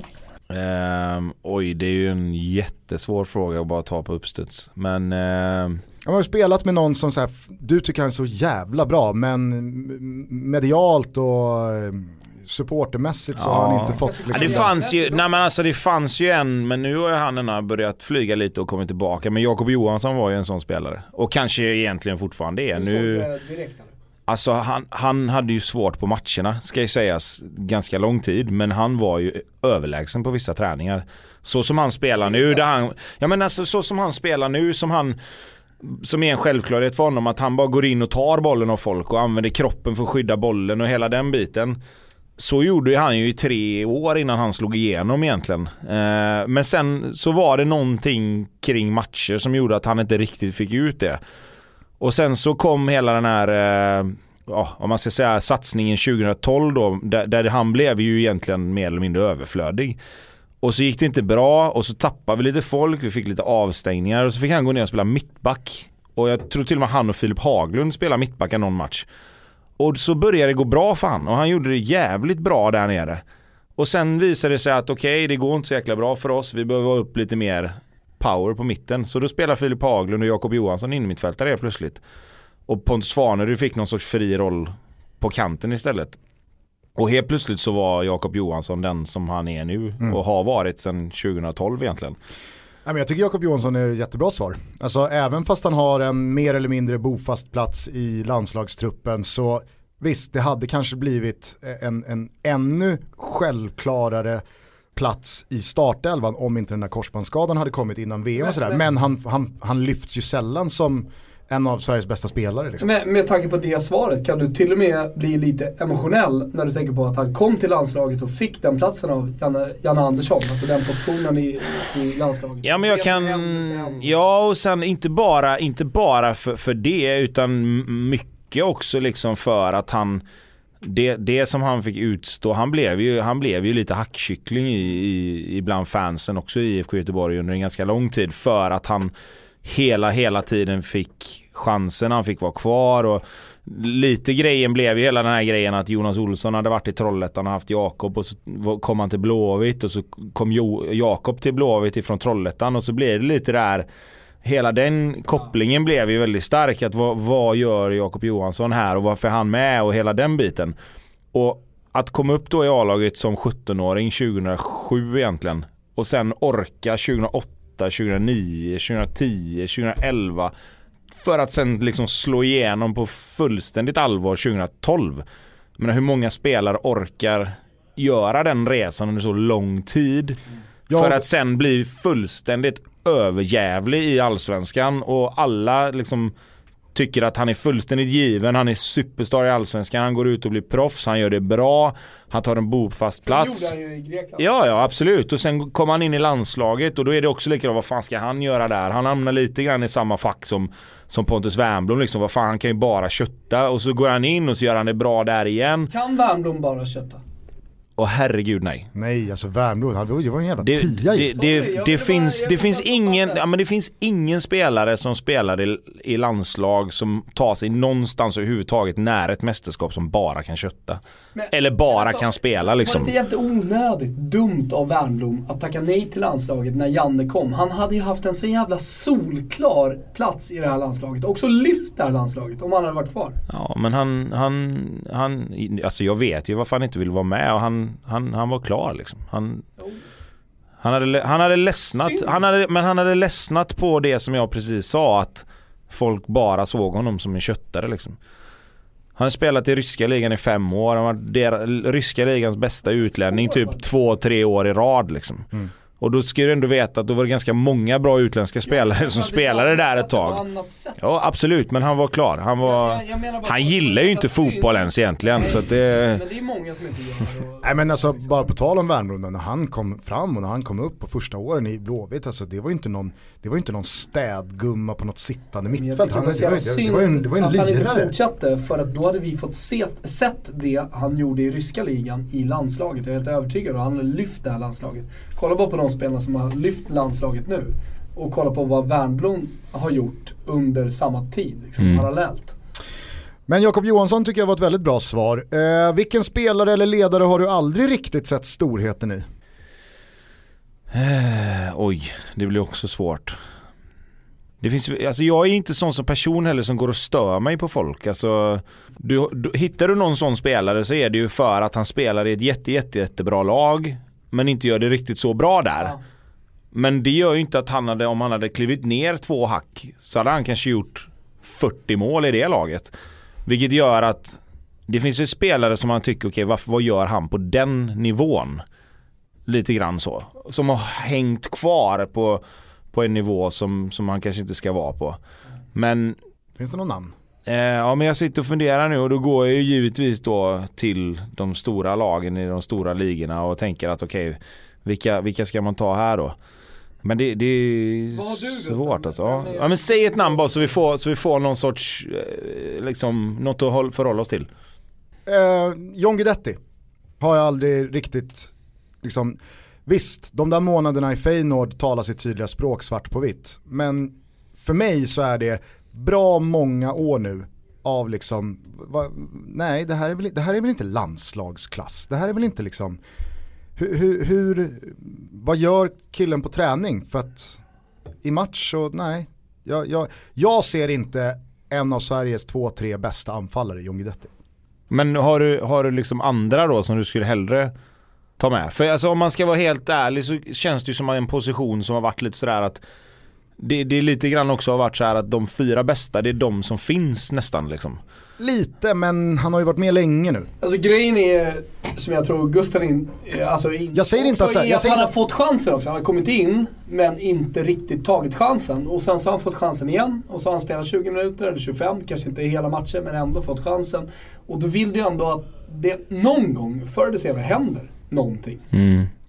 Ehm, oj, det är ju en jättesvår fråga att bara ta på uppstuds. Men ehm, Jag har spelat med någon som så här, du tycker han är så jävla bra, men medialt och eh, supportermässigt så har han Ja. inte fått Ja, liksom, det fanns ju, nej men alltså det fanns ju en, men nu har han ändå börjat flyga lite och kommit tillbaka. Men Jakob Johansson var ju en sån spelare. Och kanske egentligen fortfarande är. Nu, eller? alltså han, han hade ju svårt på matcherna, ska ju sägas, ganska lång tid. Men han var ju överlägsen på vissa träningar. Så som han spelar nu, där han, ja men alltså så som han spelar nu, som han som är en självklarhet för honom att han bara går in och tar bollen av folk och använder kroppen för att skydda bollen och hela den biten. Så gjorde ju han ju i tre år innan han slog igenom egentligen. Eh, men sen så var det någonting kring matcher som gjorde att han inte riktigt fick ut det. Och sen så kom hela den här, eh, ja, om man ska säga satsningen 2012 då, där, där han blev ju egentligen mer eller mindre överflödig. Och så gick det inte bra och så tappade vi lite folk, vi fick lite avstängningar och så fick han gå ner och spela mittback. Och jag tror till och med han och Filip Haglund spelade mittback någon match. Och så började det gå bra för han och han gjorde det jävligt bra där nere. Och sen visade det sig att okej, det går inte så jäkla bra för oss. Vi behöver ha upp lite mer power på mitten. Så då spelar Filip Haglund och Jakob Johansson in mittfältare helt plötsligt. Och Pontus Svanerud fick någon sorts fri roll på kanten istället. Och helt plötsligt så var Jakob Johansson den som han är nu och har varit sedan 2012 egentligen. Men jag tycker Jakob Johansson är ett jättebra svar. Alltså även fast han har en mer eller mindre bofast plats i landslagstruppen så visst, det hade kanske blivit en, en ännu självklarare plats i startelvan om inte den där korsbandsskadan hade kommit innan VM och sådär. Men han, han, han lyfts ju sällan som en av Sveriges bästa spelare. Liksom. Med, med tanke på det svaret kan du till och med bli lite emotionell när du tänker på att han kom till landslaget och fick den platsen av Janne, Janne Andersson. Alltså den positionen i, i landslaget. Ja men jag Det kan, ja och sen inte bara, inte bara för, för det utan mycket också liksom för att han det, det som han fick utstå, han blev ju, han blev ju lite hackkyckling i, i, ibland fansen också i IFK Göteborg under en ganska lång tid för att han hela, hela tiden fick chansen, han fick vara kvar och lite grejen blev ju hela den här grejen att Jonas Olsson hade varit i Trollhättan och haft Jakob och så kom han till Blåvitt och så kom jo, Jakob till Blåvitt ifrån Trollhättan och så blev det lite där Hela den kopplingen blev ju väldigt stark. Att vad, vad gör Jakob Johansson här och varför är han med och hela den biten. Och att komma upp då i A-laget som 17-åring 2007 egentligen. Och sen orka 2008, 2009, 2010, 2011. För att sen liksom slå igenom på fullständigt allvar 2012. Men hur många spelare orkar göra den resan under så lång tid? Ja, för att sen bli fullständigt överjävlig i allsvenskan och alla liksom tycker att han är fullständigt given, han är superstar i allsvenskan, han går ut och blir proffs, han gör det bra, han tar en bofast Det plats. gjorde han ju i Grekland. Ja, ja absolut. Och sen kommer han in i landslaget och då är det också likadant, vad fan ska han göra där? Han hamnar lite grann i samma fack som, som Pontus Wernbloom liksom. Vad fan, han kan ju bara kötta. Och så går han in och så gör han det bra där igen. Kan Wernbloom bara kötta? Och herregud nej. Nej, alltså Värmdö, han var ju en jävla Det, tia det, det, det, ville finns, det finns ingen, ja, men det finns ingen spelare som spelar i, i landslag som tar sig någonstans överhuvudtaget nära ett mästerskap som bara kan kötta. Men- Eller bara Alltså, kan spela Var det liksom. inte jävligt onödigt dumt av Wernbloom att tacka nej till landslaget när Janne kom? Han hade ju haft en så jävla solklar plats i det här landslaget. Också lyft det här landslaget om han hade varit kvar. Ja men han, han, han, alltså jag vet ju varför han inte vill vara med och han, han, han var klar liksom. Han, han hade, han hade ledsnat, han hade, men han hade ledsnat på det som jag precis sa att folk bara såg honom som en köttare liksom. Han har spelat i ryska ligan i fem år, han var der, ryska ligans bästa utlänning typ två, tre år i rad liksom. Mm. Och då ska du ändå veta att då var det ganska många bra utländska spelare som spelade där ett tag. Ja absolut, men han var klar. Han var... Jag- jag bara- Han gillar ju inte fotboll ens egentligen så att det... Men det är många som inte gör det. och- Nej men alltså bara på tal om Värmdö, när han kom fram och när han kom upp på första åren i Blåvitt, alltså det var ju inte någon, det var inte någon städgumma på något sittande mittfält. Han, det det, var, det, det var en, det var en att han inte lirare. fortsatte för att då hade vi fått se, sett det han gjorde i ryska ligan i landslaget. Jag är helt övertygad och han lyft det här landslaget. Kolla bara på de spelarna som har lyft landslaget nu. Och kolla på vad Wernbloom har gjort under samma tid, liksom, Mm. parallellt. Men Jakob Johansson tycker jag var ett väldigt bra svar. Eh, vilken spelare eller ledare har du aldrig riktigt sett storheten i? Eh, oj, det blir också svårt. Det finns, alltså jag är inte sån som person heller som går och stör mig på folk. Alltså, du, du, hittar du någon sån spelare så är det ju för att han spelar i ett jätte, jätte, jättebra lag men inte gör det riktigt så bra där. Ja. Men det gör ju inte att han hade, om han hade klivit ner två hack så hade han kanske gjort 40 mål i det laget. Vilket gör att det finns ju spelare som man tycker, okej varför, vad gör han på den nivån? Lite grann så. Som har hängt kvar på, på en nivå som, som han kanske inte ska vara på. Men Finns det någon namn? Eh, ja men jag sitter och funderar nu och då går jag ju givetvis då till de stora lagen i de stora ligorna och tänker att okej vilka, vilka ska man ta här då? Men det, det är Vad svårt alltså. Ja. Men säg ett namn bara så vi får, så vi får någon sorts, eh, liksom, något att håll- förhålla oss till. Eh, John Guidetti har jag aldrig riktigt, liksom, visst, de där månaderna i Feyenoord talar sitt tydliga språk svart på vitt. Men för mig så är det bra många år nu av liksom, va, nej det här, är väl, det här är väl inte landslagsklass. Det här är väl inte liksom, hur, hur, hur vad gör killen på träning? För att i match så, nej. Jag, jag, jag ser inte en av Sveriges två, tre bästa anfallare, John Guidetti. Men har du, har du liksom andra då som du skulle hellre ta med? För alltså om man ska vara helt ärlig så känns det ju som en position som har varit lite sådär att det, det är lite grann också har varit så här att de fyra bästa det är de som finns nästan liksom. Lite, men han har ju varit med länge nu. Alltså grejen är, som jag tror Gustav in, alltså in, Jag säger inte att så här- är jag att säger han har fått chansen också. Han har kommit in, men inte riktigt tagit chansen. Och sen så har han fått chansen igen. Och så har han spelat 20 minuter, eller 25, kanske inte hela matchen, men ändå fått chansen. Och då vill du ju ändå att det någon gång, förr eller senare, händer någonting.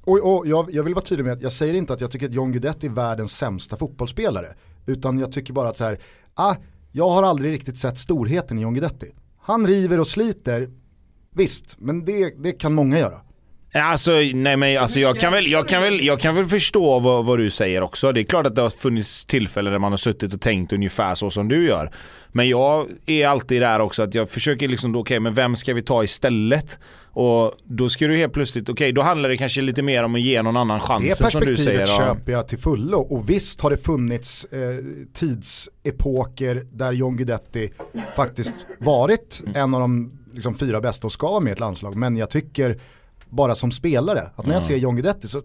Och, och jag, jag vill vara tydlig med att jag säger inte att jag tycker att John Guidetti är världens sämsta fotbollsspelare. Utan jag tycker bara att så här, ah, jag har aldrig riktigt sett storheten i John Guidetti. Han river och sliter, visst, men det, det kan många göra. Alltså, nej men alltså jag kan väl, jag kan väl, jag kan väl förstå vad, vad du säger också. Det är klart att det har funnits tillfällen där man har suttit och tänkt ungefär så som du gör. Men jag är alltid där också att jag försöker liksom okej okej men vem ska vi ta istället? Och då ska du helt plötsligt, okej då handlar det kanske lite mer om att ge någon annan Det chansen som du säger. perspektivet ja. köper jag till fullo och visst har det funnits eh, tidsepoker där John Guidetti faktiskt varit en av de liksom, fyra bästa och ska vara med i ett landslag. Men jag tycker bara som spelare, att när jag ser John Guidetti så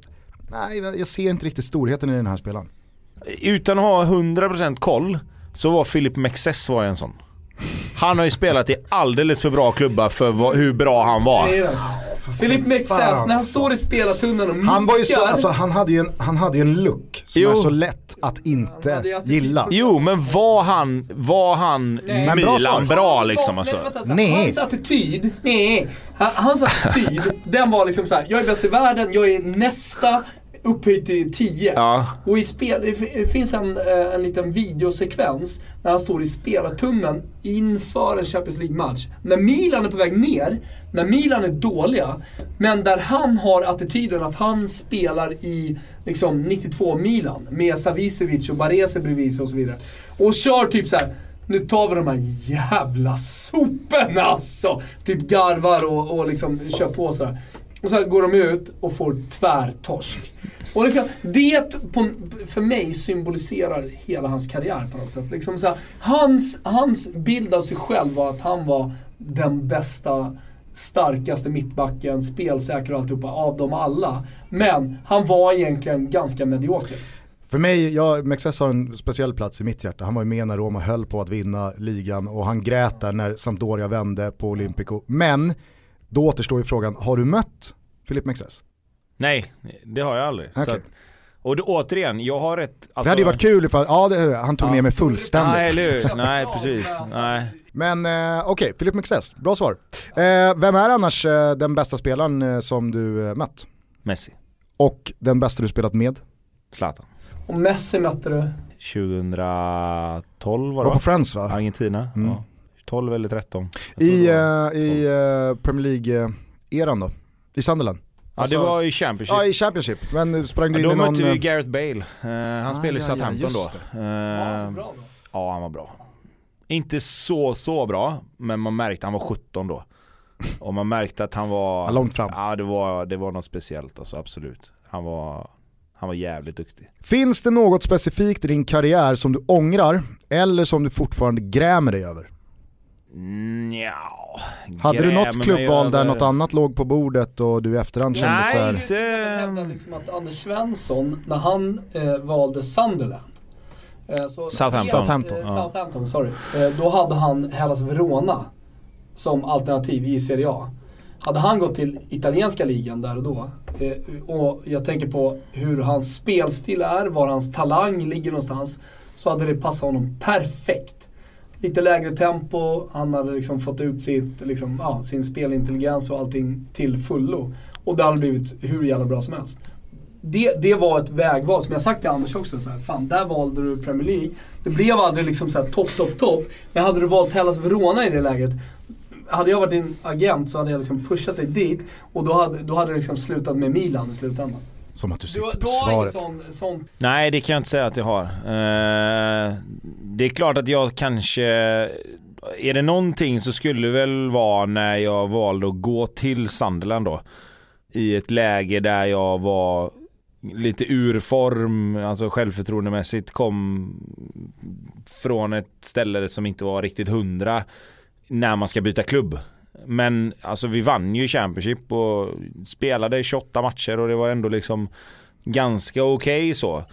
nej, jag ser inte riktigt storheten i den här spelaren. Utan att ha 100% koll så var Philip Mexes var en sån. Han har ju spelat i alldeles för bra klubbar för vad, hur bra han var. Alltså. Philip Mexes, fan. när han står i spelartunneln och Han var ju så, muckar. alltså, han hade ju en, han hade ju en look som Jo. är så lätt att inte gilla. Jo men var han, var han Nej. Men bra. Milan bra liksom Nej, alltså? vänta, så här, Nej. Hans attityd, nej. Han- Hans attityd, den var liksom så här: jag är bäst i världen, jag är nästa upphöjt till 10. Ja. Och i spel, det finns en, eh, en liten videosekvens när han står i spelartunneln inför en Champions League-match. När Milan är på väg ner, när Milan är dåliga, men där han har attityden att han spelar i liksom 92 Milan med Savicevic och Barese bredvid sig och så vidare. Och kör typ så här. Nu tar vi de här jävla soporna alltså! Typ garvar och, och liksom kör på sådär. Och så går de ut och får tvärtorsk. Och liksom, det på, för mig symboliserar hela hans karriär på något sätt. Liksom så här, hans, hans bild av sig själv var att han var den bästa, starkaste mittbacken, spelsäker och alltihopa av dem alla. Men han var egentligen ganska medioker. För mig, ja, Mexes har en speciell plats i mitt hjärta. Han var ju med när Roma höll på att vinna ligan och han grät där när Sampdoria vände på Olympico. Men då återstår ju frågan, har du mött Filip Mexes? Nej, det har jag aldrig. Så att, och det, återigen, jag har ett... Alltså, det hade ju varit kul ifall, ja det, han tog ner mig fullständigt. Nej, eller hur? Nej, precis. Nej. Men eh, okej, Filip Mexes, bra svar. Eh, vem är annars eh, den bästa spelaren eh, som du eh, mött? Messi. Och den bästa du spelat med? Zlatan. Och Messi mötte du. 2012 var Var det på va? Friends va? Argentina. Mm. Ja. 12 eller 13. Jag tror I, var. eh, i eh, Premier League-eran då? I Sunderland? Ja Alltså- det var i Championship. Ja i Championship, men sprang du Ja, in då i någon... mötte vi eh, Gareth Bale. Eh, han Ah, spelade i ja, Southampton ja, då. just Eh, Ja, så bra då. ja han var bra. Inte så så bra, men man märkte han var 17 då. Och man märkte att han var... Ja, långt fram. Ja det var, det var något speciellt alltså absolut. Han var, han var jävligt duktig. Finns det något specifikt i din karriär som du ångrar eller som du fortfarande grämer dig över? Ja, Hade du något klubbval där över- något annat låg på bordet och du i efterhand kände Nej, så här, inte- Jag hävdar liksom att Anders Svensson, när han eh, valde Sunderland. Eh, så Southampton. Southampton, Eh, ja. Southampton, sorry. Eh, då hade han Hellas Verona som alternativ i Serie A. Hade han gått till italienska ligan där och då, eh, och jag tänker på hur hans spelstil är, var hans talang ligger någonstans, så hade det passat honom perfekt. Lite lägre tempo, han hade liksom fått ut sitt, liksom, ja, sin spelintelligens och allting till fullo. Och det hade blivit hur jävla bra som helst. Det, det var ett vägval som jag sagt till Anders också. Så här, fan, där valde du Premier League. Det blev aldrig liksom så här topp, topp, topp. Men hade du valt Hellas Verona i det läget. Hade jag varit din agent så hade jag liksom pushat dig dit. Och då hade, då hade det liksom slutat med Milan i slutändan som att du Du, sitter du på har inget svaret. sån, sån Nej det kan jag inte säga att jag har. Eh, det är klart att jag kanske, är det någonting så skulle det väl vara när jag valde att gå till Sunderland då. I ett läge där jag var lite ur form, alltså självförtroendemässigt kom från ett ställe som inte var riktigt hundra när man ska byta klubb. Men alltså vi vann ju Championship och spelade 28 matcher och det var ändå liksom ganska okej så.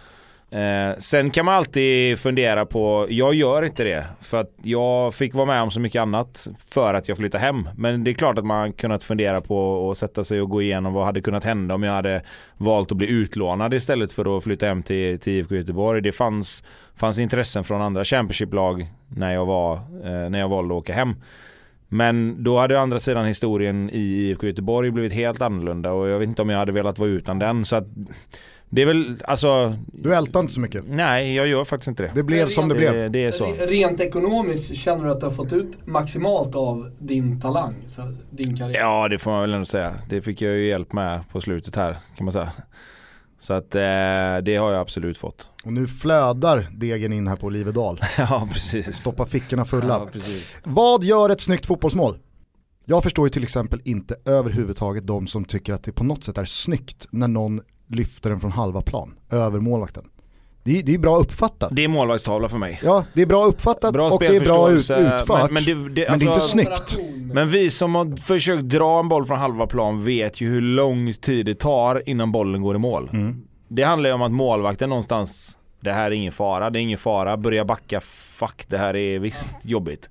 Eh, sen kan man alltid fundera på, jag gör inte det för att jag fick vara med om så mycket annat för att jag flyttade hem. Men det är klart att man kunnat fundera på att sätta sig och gå igenom vad hade kunnat hända om jag hade valt att bli utlånad istället för att flytta hem till, till IFK Göteborg. Det fanns, fanns intressen från andra Championship-lag när jag, var, eh, när jag valde att åka hem. Men då hade å andra sidan historien i IFK Göteborg blivit helt annorlunda och jag vet inte om jag hade velat vara utan den. Så att det är väl, alltså, Du ältar inte så mycket. nej jag gör faktiskt inte det. Det blev som det blev. Det, det är så. Re- Rent ekonomiskt känner du att du har fått ut maximalt av din talang, så din karriär? Ja det får man väl ändå säga. Det fick jag ju hjälp med på slutet här kan man säga. Så att eh, det har jag absolut fått. Och nu flödar degen in här på Olivedal. ja precis. Stoppa fickorna fulla. Ja. Vad gör ett snyggt fotbollsmål? Jag förstår ju till exempel inte överhuvudtaget de som tycker att det på något sätt är snyggt när någon lyfter den från halva plan, över målvakten. Det är, det är bra uppfattat. Det är målvaktstavla för mig. Ja, det är bra uppfattat Bra och det är bra ut, utfört. Men, men, det, det, Men det är inte alltså- snyggt. Operation med- Men vi som har försökt dra en boll från halva plan vet ju hur lång tid det tar innan bollen går i mål. Mm. Det handlar ju om att målvakten någonstans, det här är ingen fara, det är ingen fara, börja backa, fuck det här är visst jobbigt.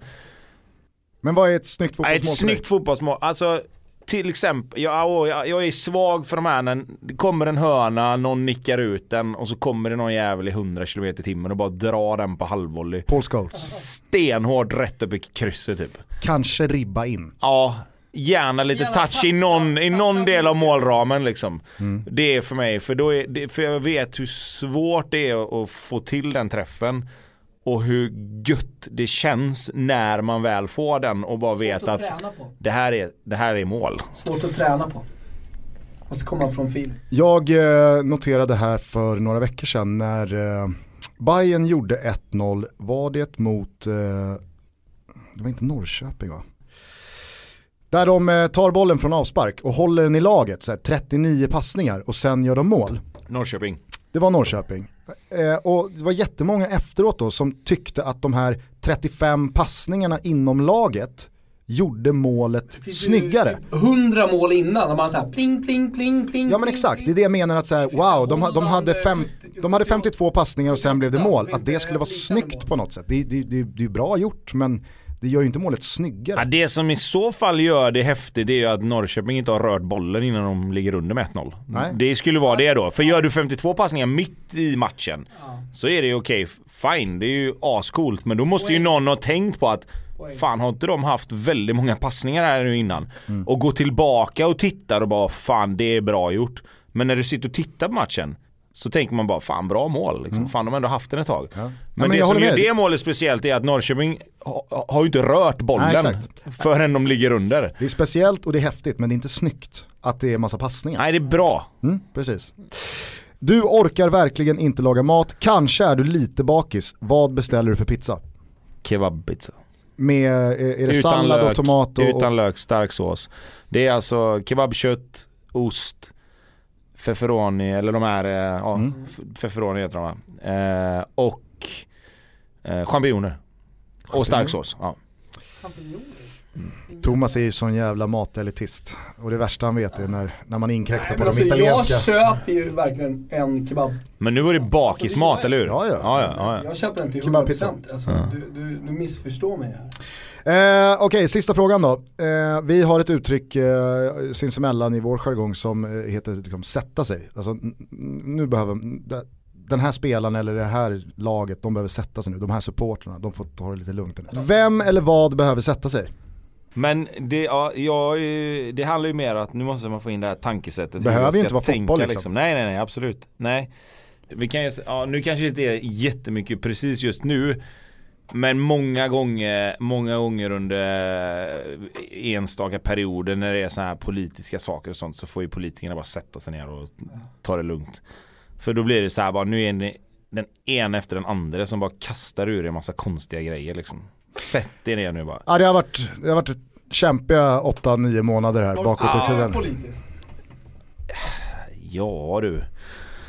Men vad är ett snyggt fotbollsmål ett snyggt fotbollsmål, alltså till exempel, jag, jag, jag är svag för de här när det kommer en hörna, någon nickar ut den och så kommer det någon jävel i 100 km i timmen och bara drar den på halvvolley. Paul Scholes. Stenhårt rätt upp i krysset typ. Kanske ribba in. Ja, gärna lite Gärna touch i någon, i någon del av målramen liksom. Mm. Det är för mig, för, då är det, för jag vet hur svårt det är att få till den träffen. Och hur gött det känns när man väl får den och bara vet Svårt att att träna på. det här, är, det här är mål. Svårt att träna på. Måste komma från fil. Jag eh, noterade här för några veckor sedan när eh, Bayern gjorde 1-0, var det mot, eh, det var inte Norrköping va? Där de eh, tar bollen från avspark och håller den i laget, så här, 39 passningar och sen gör de mål. Norrköping. Det var Norrköping. Eh, och det var jättemånga efteråt då som tyckte att de här 35 passningarna inom laget gjorde målet snyggare. 100 mål innan när man såhär pling pling pling pling. Ja men exakt, det är det jag menar att så här, wow, de, de, hade fem, de hade 52 passningar och sen blev det mål. Att det skulle vara snyggt på något sätt. Det, det, det, det är bra gjort men det gör ju inte målet Ja, snyggare. det som i så fall gör det häftigt det är ju att Norrköping inte har rört bollen innan de ligger under med 1-0. Nej. Det skulle vara det då. För gör du 52 passningar mitt i matchen så är det ju okej, fine, det är ju ascoolt. Men då måste ju någon ha tänkt på att Fan har inte de haft väldigt många passningar här nu innan? Mm. Och gå tillbaka och tittar och bara fan det är bra gjort. Men när du sitter och tittar på matchen så tänker man bara fan bra mål. Liksom. Fan de har ändå haft den ett tag. Mm. Ja. Men, men det som gör det målet speciellt är att Norrköping ha, har ju inte rört bollen Nej, förrän de ligger under. Det är speciellt och det är häftigt men det är inte snyggt att det är massa passningar. Nej det är bra. Mm, precis. Du orkar verkligen inte laga mat, kanske är du lite bakis. Vad beställer du för pizza? Kebabpizza. Med, är, är det sallad och tomat och... utan lök, stark sås. Det är alltså kebabkött, ost, feferoni eller de här, eh, ja, Mm. feferoni heter de va? Eh, och eh, champinjoner. Och stark sås. Ja. Thomas är ju sån jävla matelitist. Och det värsta han vet är när, när man inkräktar Nej, på men de alltså, italienska. jag köper ju verkligen en kebab. Men nu var det bakismat, eller hur? Ja, ja. ja, ja, ja. Jag köper den till Kebabpizza. 100%. Alltså, Ja. du, du, du missförstår mig här. Eh, Okej, sista frågan då. Eh, vi har ett uttryck eh, sinsemellan i vår jargong som eh, heter liksom, sätta sig. Alltså, nu behöver den här spelaren eller det här laget, de behöver sätta sig nu. De här supporterna, de får ta det lite lugnt. Vem eller vad behöver sätta sig? Men det, ja, jag, det handlar ju mer om att nu måste man få in det här tankesättet. Behöver ju inte vara fotboll, liksom. Nej, nej, nej, absolut. Nej. Vi kan ju, ja, nu kanske det inte är jättemycket precis just nu. Men många gånger, många gånger under enstaka perioder när det är sådana här politiska saker och sånt så får ju politikerna bara sätta sig ner och ta det lugnt. För då blir det så här bara, nu är ni den ena efter den andra som bara kastar ur er en massa konstiga grejer liksom. Sätt er ner nu bara. Ja, det, har varit, det har varit kämpiga 8-9 månader här bakåt i tiden. Politiskt. Ja du.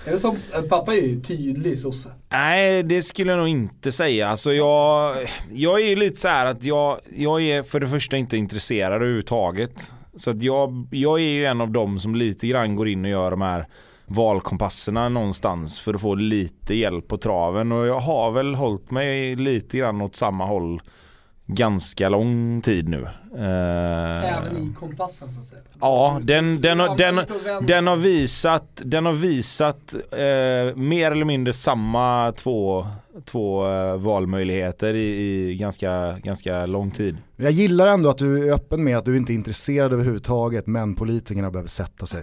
Är det så eh, pappa är ju tydlig sosse. Nej det skulle jag nog inte säga. Alltså jag, jag är ju lite så här att jag, jag är för det första inte intresserad överhuvudtaget. Så att jag, jag är ju en av dem som lite grann går in och gör de här valkompasserna någonstans för att få lite hjälp på traven och jag har väl hållit mig lite grann åt samma håll ganska lång tid nu. Eh, Även i kompassen så att säga. Ja, den, den, har, den, den har visat, den har visat eh, mer eller mindre samma två, två eh, valmöjligheter i, i ganska, ganska lång tid. Jag gillar ändå att du är öppen med att du inte är intresserad överhuvudtaget men politikerna behöver sätta sig.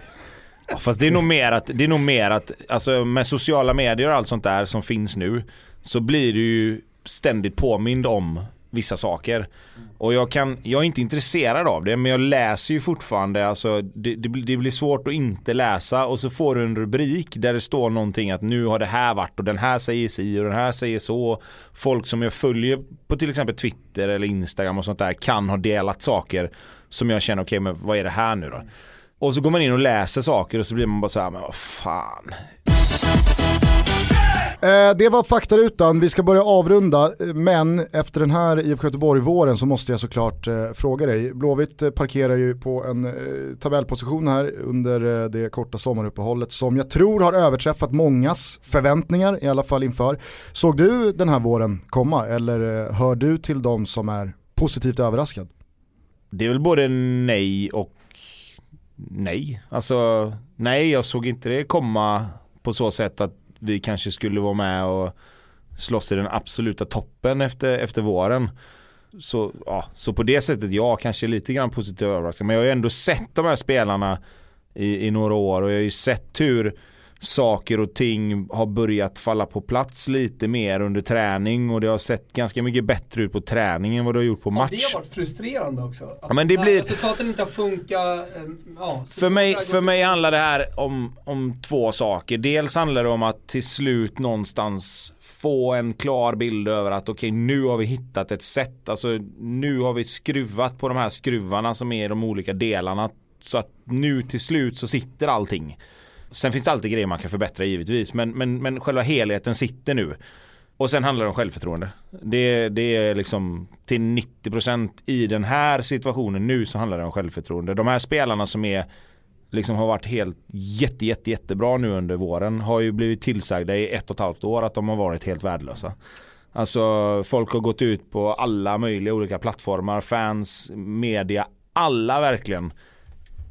Ja, fast det är nog mer att, det är nog mer att alltså, med sociala medier och allt sånt där som finns nu så blir du ju ständigt påmind om vissa saker. Och jag, kan, jag är inte intresserad av det men jag läser ju fortfarande, alltså, det, det, blir- det blir svårt att inte läsa och så får du en rubrik där det står någonting att nu har det här varit och den här säger si och den här säger så. Folk som jag följer på till exempel Twitter eller Instagram och sånt där kan ha delat saker som jag känner, okej men vad är det här nu då? Och så går man in och läser saker och så blir man bara så här, men vad fan. Eh, det var faktarutan, vi ska börja avrunda eh, men efter den här IFK Göteborg-våren så måste jag såklart eh, fråga dig. Blåvitt eh, parkerar ju på en eh, tabellposition här under eh, det korta sommaruppehållet som jag tror har överträffat mångas förväntningar i alla fall inför. Såg du den här våren komma eller eh, hör du till de som är positivt överraskad? Det är väl både nej och nej. Alltså nej, jag såg inte det komma på så sätt att vi kanske skulle vara med och slåss i den absoluta toppen efter, efter våren. Så, ja, så på det sättet ja, kanske lite grann positiv överraskning. Men jag har ju ändå sett de här spelarna i, i några år och jag har ju sett hur saker och ting har börjat falla på plats lite mer under träning och det har sett ganska mycket bättre ut på träning än vad det har gjort på match. Ja, det har varit frustrerande också. Alltså, men det blir- Resultaten inte har funkat. eh, Ja, För mig, för mig handlar det här om, om två saker. Dels handlar det om att till slut någonstans få en klar bild över att okej nu har vi hittat ett sätt. Alltså nu har vi skruvat på de här skruvarna som är de olika delarna. Så att nu till slut så sitter allting. Sen finns det alltid grejer man kan förbättra givetvis. Men, men, men själva helheten sitter nu. Och sen handlar det om självförtroende. Det, det är liksom till 90% i den här situationen nu så handlar det om självförtroende. De här spelarna som är liksom har varit helt jätte, jätte, jättebra nu under våren har ju blivit tillsagda i ett och ett halvt år att de har varit helt värdelösa. Alltså folk har gått ut på alla möjliga olika plattformar, fans, media, alla verkligen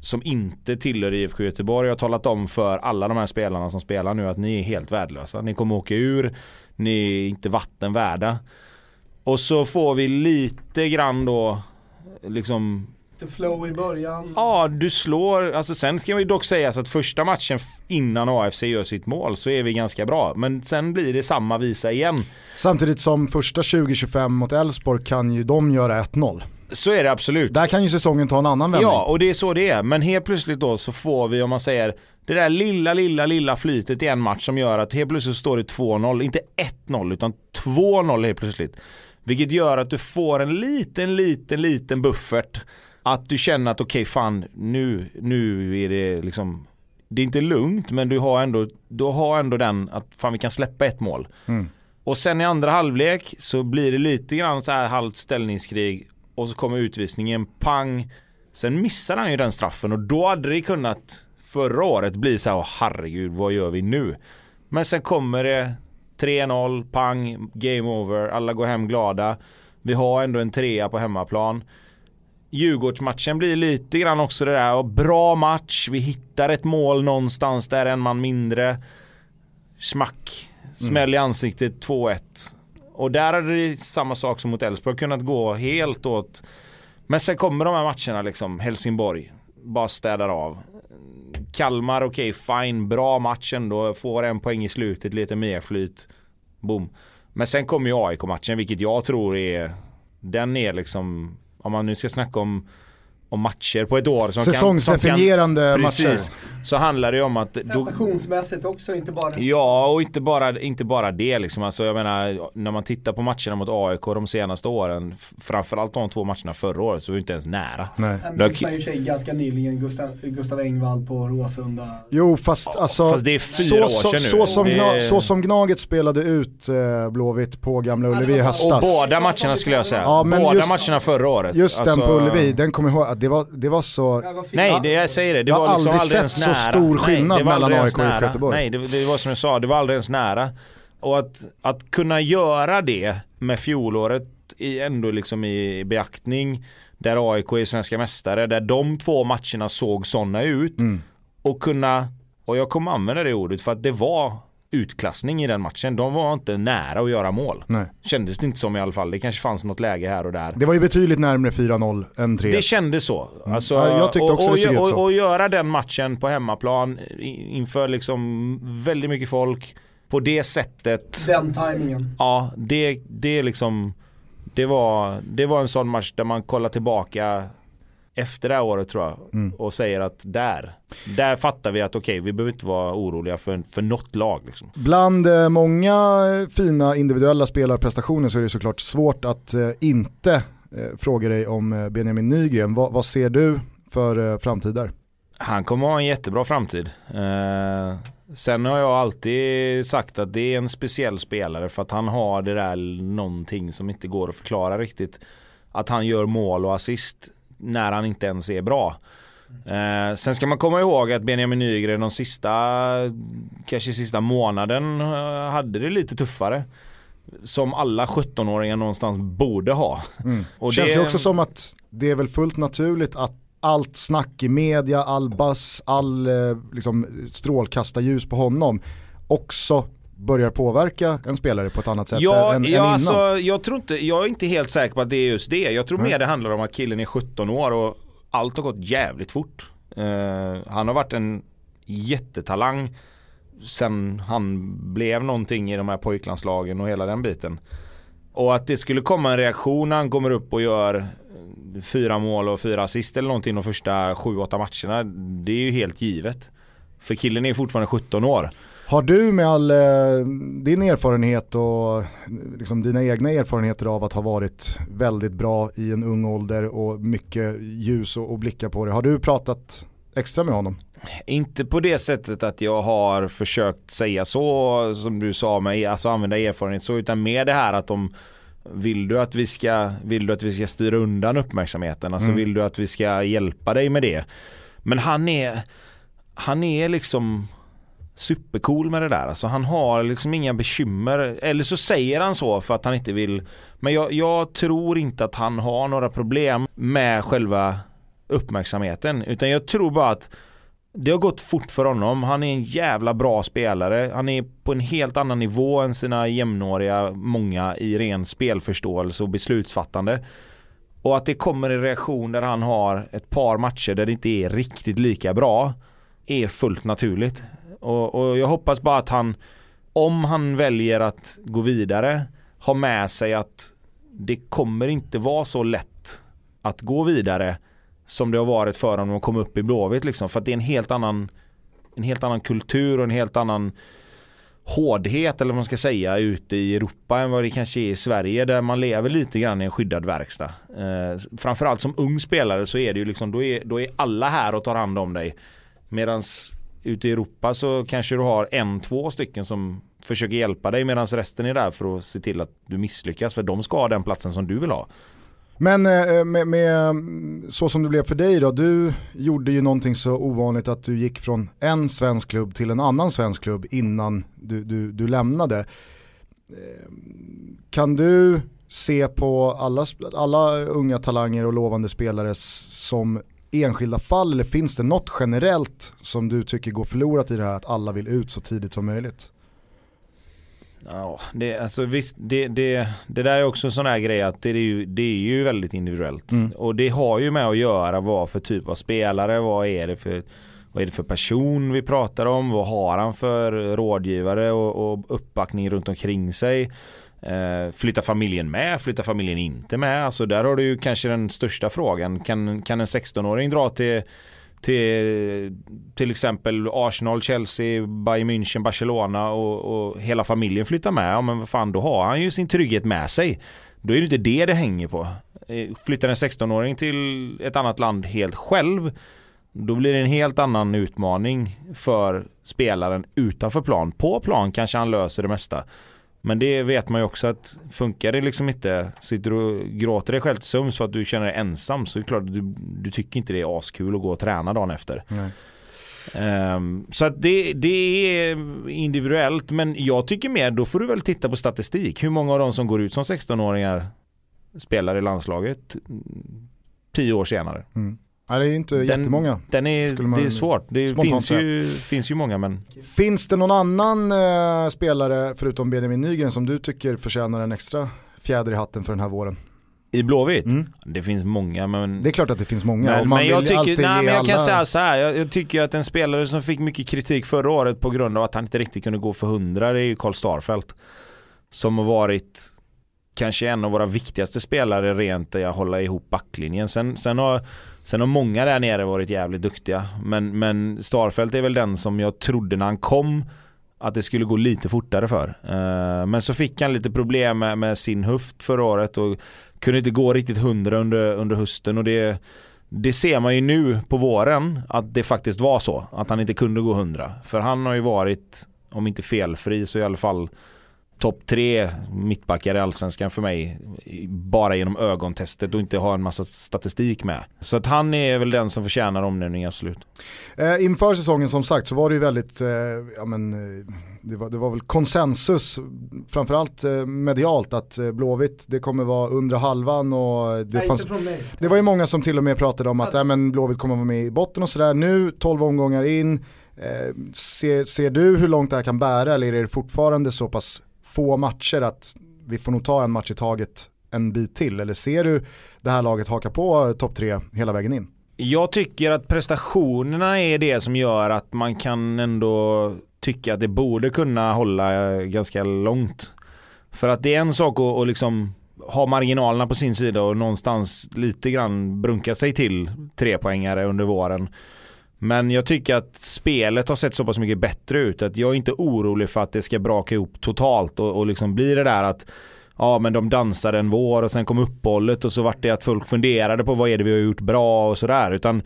som inte tillhör IFK Göteborg har talat om för alla de här spelarna som spelar nu att ni är helt värdelösa. Ni kommer åka ur, ni är inte vatten värda. Och så får vi lite grann då liksom Lite flow i början. Ja, du slår, alltså sen ska ju dock säga så att första matchen innan AFC gör sitt mål så är vi ganska bra. Men sen blir det samma visa igen. Samtidigt som första 20-25 mot Elfsborg kan ju de göra 1-0. Så är det absolut. Där kan ju säsongen ta en annan vändning. Ja, och det är så det är. Men helt plötsligt då så får vi, om man säger, det där lilla, lilla, lilla flytet i en match som gör att helt plötsligt står det 2-0. Inte 1-0 utan 2-0 helt plötsligt. Vilket gör att du får en liten, liten, liten buffert. Att du känner att okej fan, nu, nu är det liksom det är inte lugnt men du har ändå, du har ändå den att fan vi kan släppa ett mål. Mm. Och sen i andra halvlek så blir det lite grann så här halvt ställningskrig och så kommer utvisningen, pang. Sen missar han ju den straffen och då hade det kunnat förra året bli så här, "Åh, herregud vad gör vi nu? Men sen kommer det 3-0, pang, game over, alla går hem glada. Vi har ändå en trea på hemmaplan. Djurgårdsmatchen blir lite grann också det där, och bra match, vi hittar ett mål någonstans där en man mindre. Smack, smäll i ansiktet 2-1. Och där hade det samma sak som mot Elfsborg kunnat gå helt åt. Men sen kommer de här matcherna liksom, Helsingborg, bara städar av. Kalmar, okej fine, bra match ändå, får en poäng i slutet, lite mer flyt. Boom. Men sen kommer ju AIK-matchen, vilket jag tror är, den är liksom, om man nu ska snacka om, om matcher på ett år som Säsongsdefinierande kan, som kan, matcher. Så handlar det ju om att Prestationsmässigt också, inte bara... Ja, och inte bara, inte bara det liksom. Alltså, jag menar, när man tittar på matcherna mot AIK de senaste åren, framförallt de två matcherna förra året, så var vi inte ens nära. Nej. Sen minns man ju sig ganska nyligen Gustav, Gustav Engvall på Råsunda. Jo fast alltså, fast det är fyra så, år sedan så, nu. så, som Det- gna, så som Gnaget spelade ut eh, Blåvitt på Gamla det Ullevi i så- Och höstas. båda matcherna skulle jag säga. Ja, båda just- matcherna förra året. Just den Alltså- på Ullevi, den kommer jag ihåg det var, det var så. Nej, det, jag säger det. Det Jag var har liksom aldrig ens sett så nära. stor skillnad var mellan AIK och. Göteborg. Nej, det, det var som jag sa, det var aldrig ens nära. Och att, att kunna göra det med fjolåret i, ändå liksom i beaktning, där AIK är svenska mästare, där de två matcherna såg sådana ut. Mm. Och kunna, och jag kommer använda det ordet för att det var utklassning i den matchen. De var inte nära att göra mål. nej. Kändes det inte som i alla fall. Det kanske fanns något läge här och där. Det var ju betydligt närmare 4-0 än 3 Det kändes så. Alltså, Ja, jag tyckte också och, det såg ut och, så. och, och göra den matchen på hemmaplan inför liksom väldigt mycket folk på det sättet. Den tajmingen. Ja, det, det är liksom det var, det var en sån match där man kollar tillbaka efter det här året tror jag Mm. och säger att där, där fattar vi att okej, vi behöver inte vara oroliga för, för något lag. Liksom. Bland eh, många fina individuella spelarprestationer så är det såklart svårt att eh, inte eh, fråga dig om eh, Benjamin Nygren. Va, vad ser du för eh, framtid där? Han kommer ha en jättebra framtid. Eh, sen har jag alltid sagt att det är en speciell spelare för att han har det där någonting som inte går att förklara riktigt. Att han gör mål och assist när han inte ens är bra. Eh, sen ska man komma ihåg att Benjamin Nygren de sista, kanske sista månaden eh, hade det lite tuffare. Som alla 17-åringar någonstans borde ha. Mm. Och Känns det- ju också som att det är väl fullt naturligt att allt snack i media, all buzz, all eh, liksom, strålkastarljus på honom också börjar påverka en spelare på ett annat sätt Ja, än, än ja innan. alltså, jag, tror inte, jag är inte helt säker på att det är just det. Jag tror Nej. mer det handlar om att killen är 17 år och allt har gått jävligt fort. Eh, han har varit en jättetalang sen han blev någonting i de här pojklandslagen och hela den biten. Och att det skulle komma en reaktion när han kommer upp och gör fyra mål och fyra assist eller någonting de första sju, åtta matcherna. Det är ju helt givet. För killen är fortfarande 17 år. Har du med all eh, din erfarenhet och liksom dina egna erfarenheter av att ha varit väldigt bra i en ung ålder och mycket ljus och, och blicka på det. Har du pratat extra med honom? Inte på det sättet att jag har försökt säga så som du sa mig, alltså använda erfarenhet så utan mer det här att de vill du att vi ska, vill du att vi ska styra undan uppmärksamheten? Alltså mm. vill du att vi ska hjälpa dig med det? Men han är, han är liksom supercool med det där. Alltså han har liksom inga bekymmer. Eller så säger han så för att han inte vill. Men jag, jag tror inte att han har några problem med själva uppmärksamheten. Utan jag tror bara att det har gått fort för honom. Han är en jävla bra spelare. Han är på en helt annan nivå än sina jämnåriga många i ren spelförståelse och beslutsfattande. Och att det kommer en reaktion där han har ett par matcher där det inte är riktigt lika bra är fullt naturligt. Och, och jag hoppas bara att han, om han väljer att gå vidare, har med sig att det kommer inte vara så lätt att gå vidare som det har varit för honom att komma upp i Blåvitt liksom. För att det är en helt annan en helt annan kultur och en helt annan hårdhet eller vad man ska säga ute i Europa än vad det kanske är i Sverige där man lever lite grann i en skyddad verkstad. Eh, framförallt som ung spelare så är det ju liksom då är, då är alla här och tar hand om dig. Medans ute i Europa så kanske du har en, två stycken som försöker hjälpa dig medan resten är där för att se till att du misslyckas för de ska ha den platsen som du vill ha. Men eh, med, med, så som det blev för dig då, du gjorde ju någonting så ovanligt att du gick från en svensk klubb till en annan svensk klubb innan du, du, du lämnade. Eh, kan du se på alla, alla unga talanger och lovande spelare som enskilda fall eller finns det något generellt som du tycker går förlorat i det här att alla vill ut så tidigt som möjligt? Ja, det, alltså visst, det, det, det där är också en sån här grej att det är ju, det är ju väldigt individuellt. Mm. Och det har ju med att göra vad för typ av spelare, vad är det för vad är det för person vi pratar om? Vad har han för rådgivare och, och uppbackning runt omkring sig? Eh, flyttar familjen med? Flyttar familjen inte med? Alltså där har du ju kanske den största frågan. Kan, kan en 16-åring dra till till till exempel Arsenal, Chelsea, Bayern München, Barcelona och, och hela familjen flyttar med. Ja men vad fan då har han ju sin trygghet med sig. Då är det inte det det hänger på. Eh, flyttar en 16-åring till ett annat land helt själv då blir det en helt annan utmaning för spelaren utanför plan. På plan kanske han löser det mesta. Men det vet man ju också att funkar det liksom inte, sitter du och gråter dig själv till sömns för att du känner dig ensam så är det klart att du, du tycker inte det är askul att gå och träna dagen efter. Um, så att det, det är individuellt men jag tycker mer då får du väl titta på statistik. Hur många av de som går ut som 16-åringar spelar i landslaget tio år senare. Mm. Nej det är inte den, jättemånga. Den är, det är svårt. Det finns ju, finns ju många men. Finns det någon annan eh, spelare förutom Benjamin Nygren som du tycker förtjänar en extra fjäder i hatten för den här våren? I Blåvitt? Mm. Det finns många men... Det är klart att det finns många men, men jag tycker, nej, men jag kan säga så här. Jag, jag, tycker att en spelare som fick mycket kritik förra året på grund av att han inte riktigt kunde gå för hundra det är ju Karl Starfelt. Som har varit kanske en av våra viktigaste spelare rent i att hålla ihop backlinjen. Sen, sen, har, sen har många där nere varit jävligt duktiga. Men, men Starfelt är väl den som jag trodde när han kom att det skulle gå lite fortare för. Eh, men så fick han lite problem med, med, sin höft förra året och kunde inte gå riktigt hundra under, under hösten och det det ser man ju nu på våren att det faktiskt var så. Att han inte kunde gå hundra. För han har ju varit, om inte felfri så i alla fall topp tre mittbackar i allsvenskan för mig. Bara genom ögontestet och inte ha en massa statistik med. Så att han är väl den som förtjänar omnämning absolut. Eh, inför säsongen som sagt så var det ju väldigt, eh, ja men eh, det var, det var väl konsensus, framförallt eh, medialt att eh, Blåvitt det kommer vara under halvan och det, Nej, fanns, det var ju många som till och med pratade om att ja, men Blåvitt kommer vara med i botten och sådär. Nu 12 omgångar in, eh, ser, ser du hur långt det här kan bära eller är det fortfarande så pass få matcher att vi får nog ta en match i taget en bit till? Eller ser du det här laget haka på eh, topp tre hela vägen in? Jag tycker att prestationerna är det som gör att man kan ändå tycka att det borde kunna hålla eh, ganska långt. För att det är en sak att, att liksom ha marginalerna på sin sida och någonstans lite grann brunka sig till trepoängare under våren. Men jag tycker att spelet har sett så pass mycket bättre ut att jag är inte orolig för att det ska braka ihop totalt och, och liksom bli det där att ja men de dansade en vår och sen kom uppehållet och så vart det att folk funderade på vad är det vi har gjort bra och sådär utan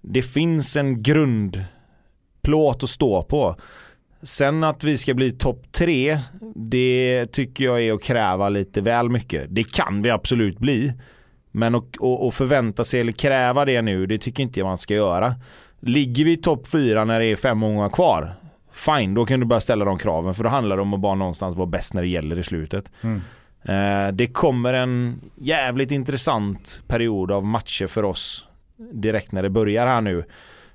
det finns en grundplåt att stå på. Sen att vi ska bli topp tre, det tycker jag är att kräva lite väl mycket. Det kan vi absolut bli. Men att förvänta sig eller kräva det nu, det tycker inte jag man ska göra. Ligger vi topp fyra när det är fem månader kvar, fine, då kan du börja ställa de kraven. För då handlar det om att bara någonstans vara bäst när det gäller i slutet. Mm. Eh, det kommer en jävligt intressant period av matcher för oss direkt när det börjar här nu.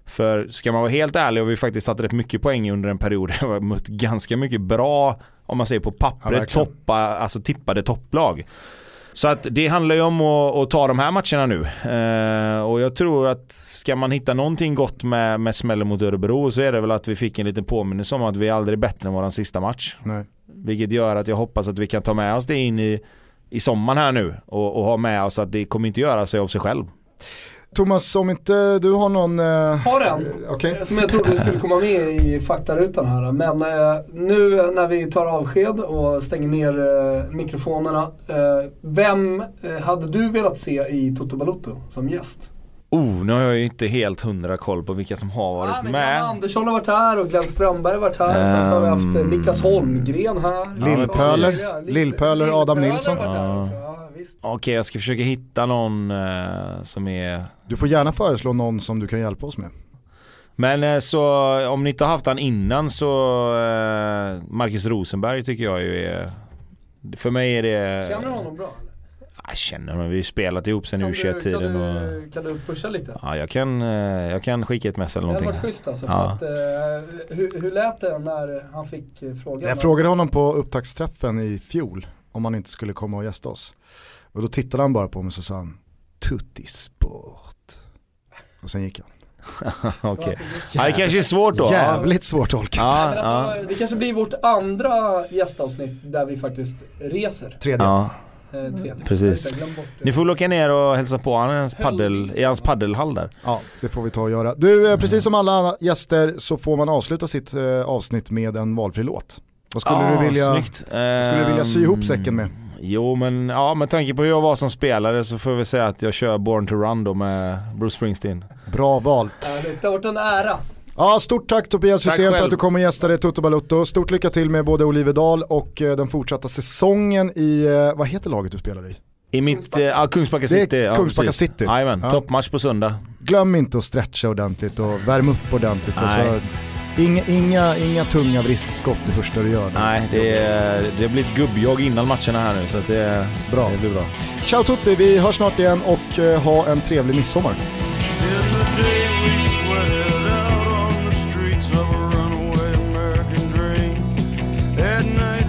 För ska man vara helt ärlig har vi faktiskt tagit rätt mycket poäng under en period där vi har mött ganska mycket bra, om man säger på pappret, ja, toppa, alltså tippade topplag. Så att det handlar ju om att, att ta de här matcherna nu. Eh, och jag tror att ska man hitta någonting gott med, med smällen mot Örebro så är det väl att vi fick en liten påminnelse om att vi är aldrig bättre än vår sista match. Nej. Vilket gör att jag hoppas att vi kan ta med oss det in i, i sommaren här nu och, och ha med oss att det kommer inte göra sig av sig själv. Thomas, om inte du har någon... Eh... Har en, okay. som jag trodde skulle komma med i faktarutan här. Men eh, nu när vi tar avsked och stänger ner eh, mikrofonerna. Eh, vem eh, hade du velat se i Toto Balotto som gäst? Oh, nu har jag ju inte helt hundra koll på vilka som har varit ja, men med. Jan Andersson har varit här och Glenn Strömberg har varit här. Um, Sen så har vi haft eh, Niklas Holmgren här. Lillpöler, Lillpöler Adam Nilsson. Ja. Okej, okay, jag ska försöka hitta någon uh, som är... Du får gärna föreslå någon som du kan hjälpa oss med. Men uh, så om ni inte har haft han innan så uh, Marcus Rosenberg tycker jag ju är... För mig är det... Känner du honom bra? Jag känner honom, vi har ju spelat ihop sen U21-tiden. Kan, kan, du pusha lite? Ja, jag kan, jag kan skicka ett mess eller någonting. Det hade varit schysst alltså. Ja. För att, hur, hur lät det när han fick frågan? Jag frågade honom på upptaktsträffen i fjol om han inte skulle komma och gästa oss. Och då tittade han bara på mig och så sa han Tutti sport. Och sen gick han. Okej. Okay. Ja, det kanske är svårt då. Jävligt svårt tolkat. Ja, alltså, ja. Det kanske blir vårt andra gästavsnitt där vi faktiskt reser. Tredje. Ja. Eh, Precis. Ni får åka ner och hälsa på i hans, paddel, i hans paddelhall där. Ja, det får vi ta och göra. Du, eh, precis som alla gäster så får man avsluta sitt eh, avsnitt med en valfri låt. Vad skulle, ah, du, vilja, skulle du vilja sy ihop säcken med? Jo men ja, med tanke på hur jag var som spelare så får vi säga att jag kör Born to Run då med Bruce Springsteen. Bra val. Det har varit en ära. Ja, stort tack Tobias Hysén för att du kom och gästade Toto Balutto. Stort lycka till med både Olivedal och eh, den fortsatta säsongen i, eh, vad heter laget du spelar i? I mitt, Kungsbacka, ja, Kungsbacka City. Det är Kungsbacka ja, City. Jajamän, ja. toppmatch på söndag. Glöm inte att stretcha ordentligt och värma upp ordentligt. Nej. Inga, inga, inga tunga vristskott det första du gör. Nej, det, är, det blir ett gubbjag innan matcherna här nu så att det, bra. det blir bra. Ciao tutti, vi hörs snart igen och eh, ha en trevlig midsommar. At night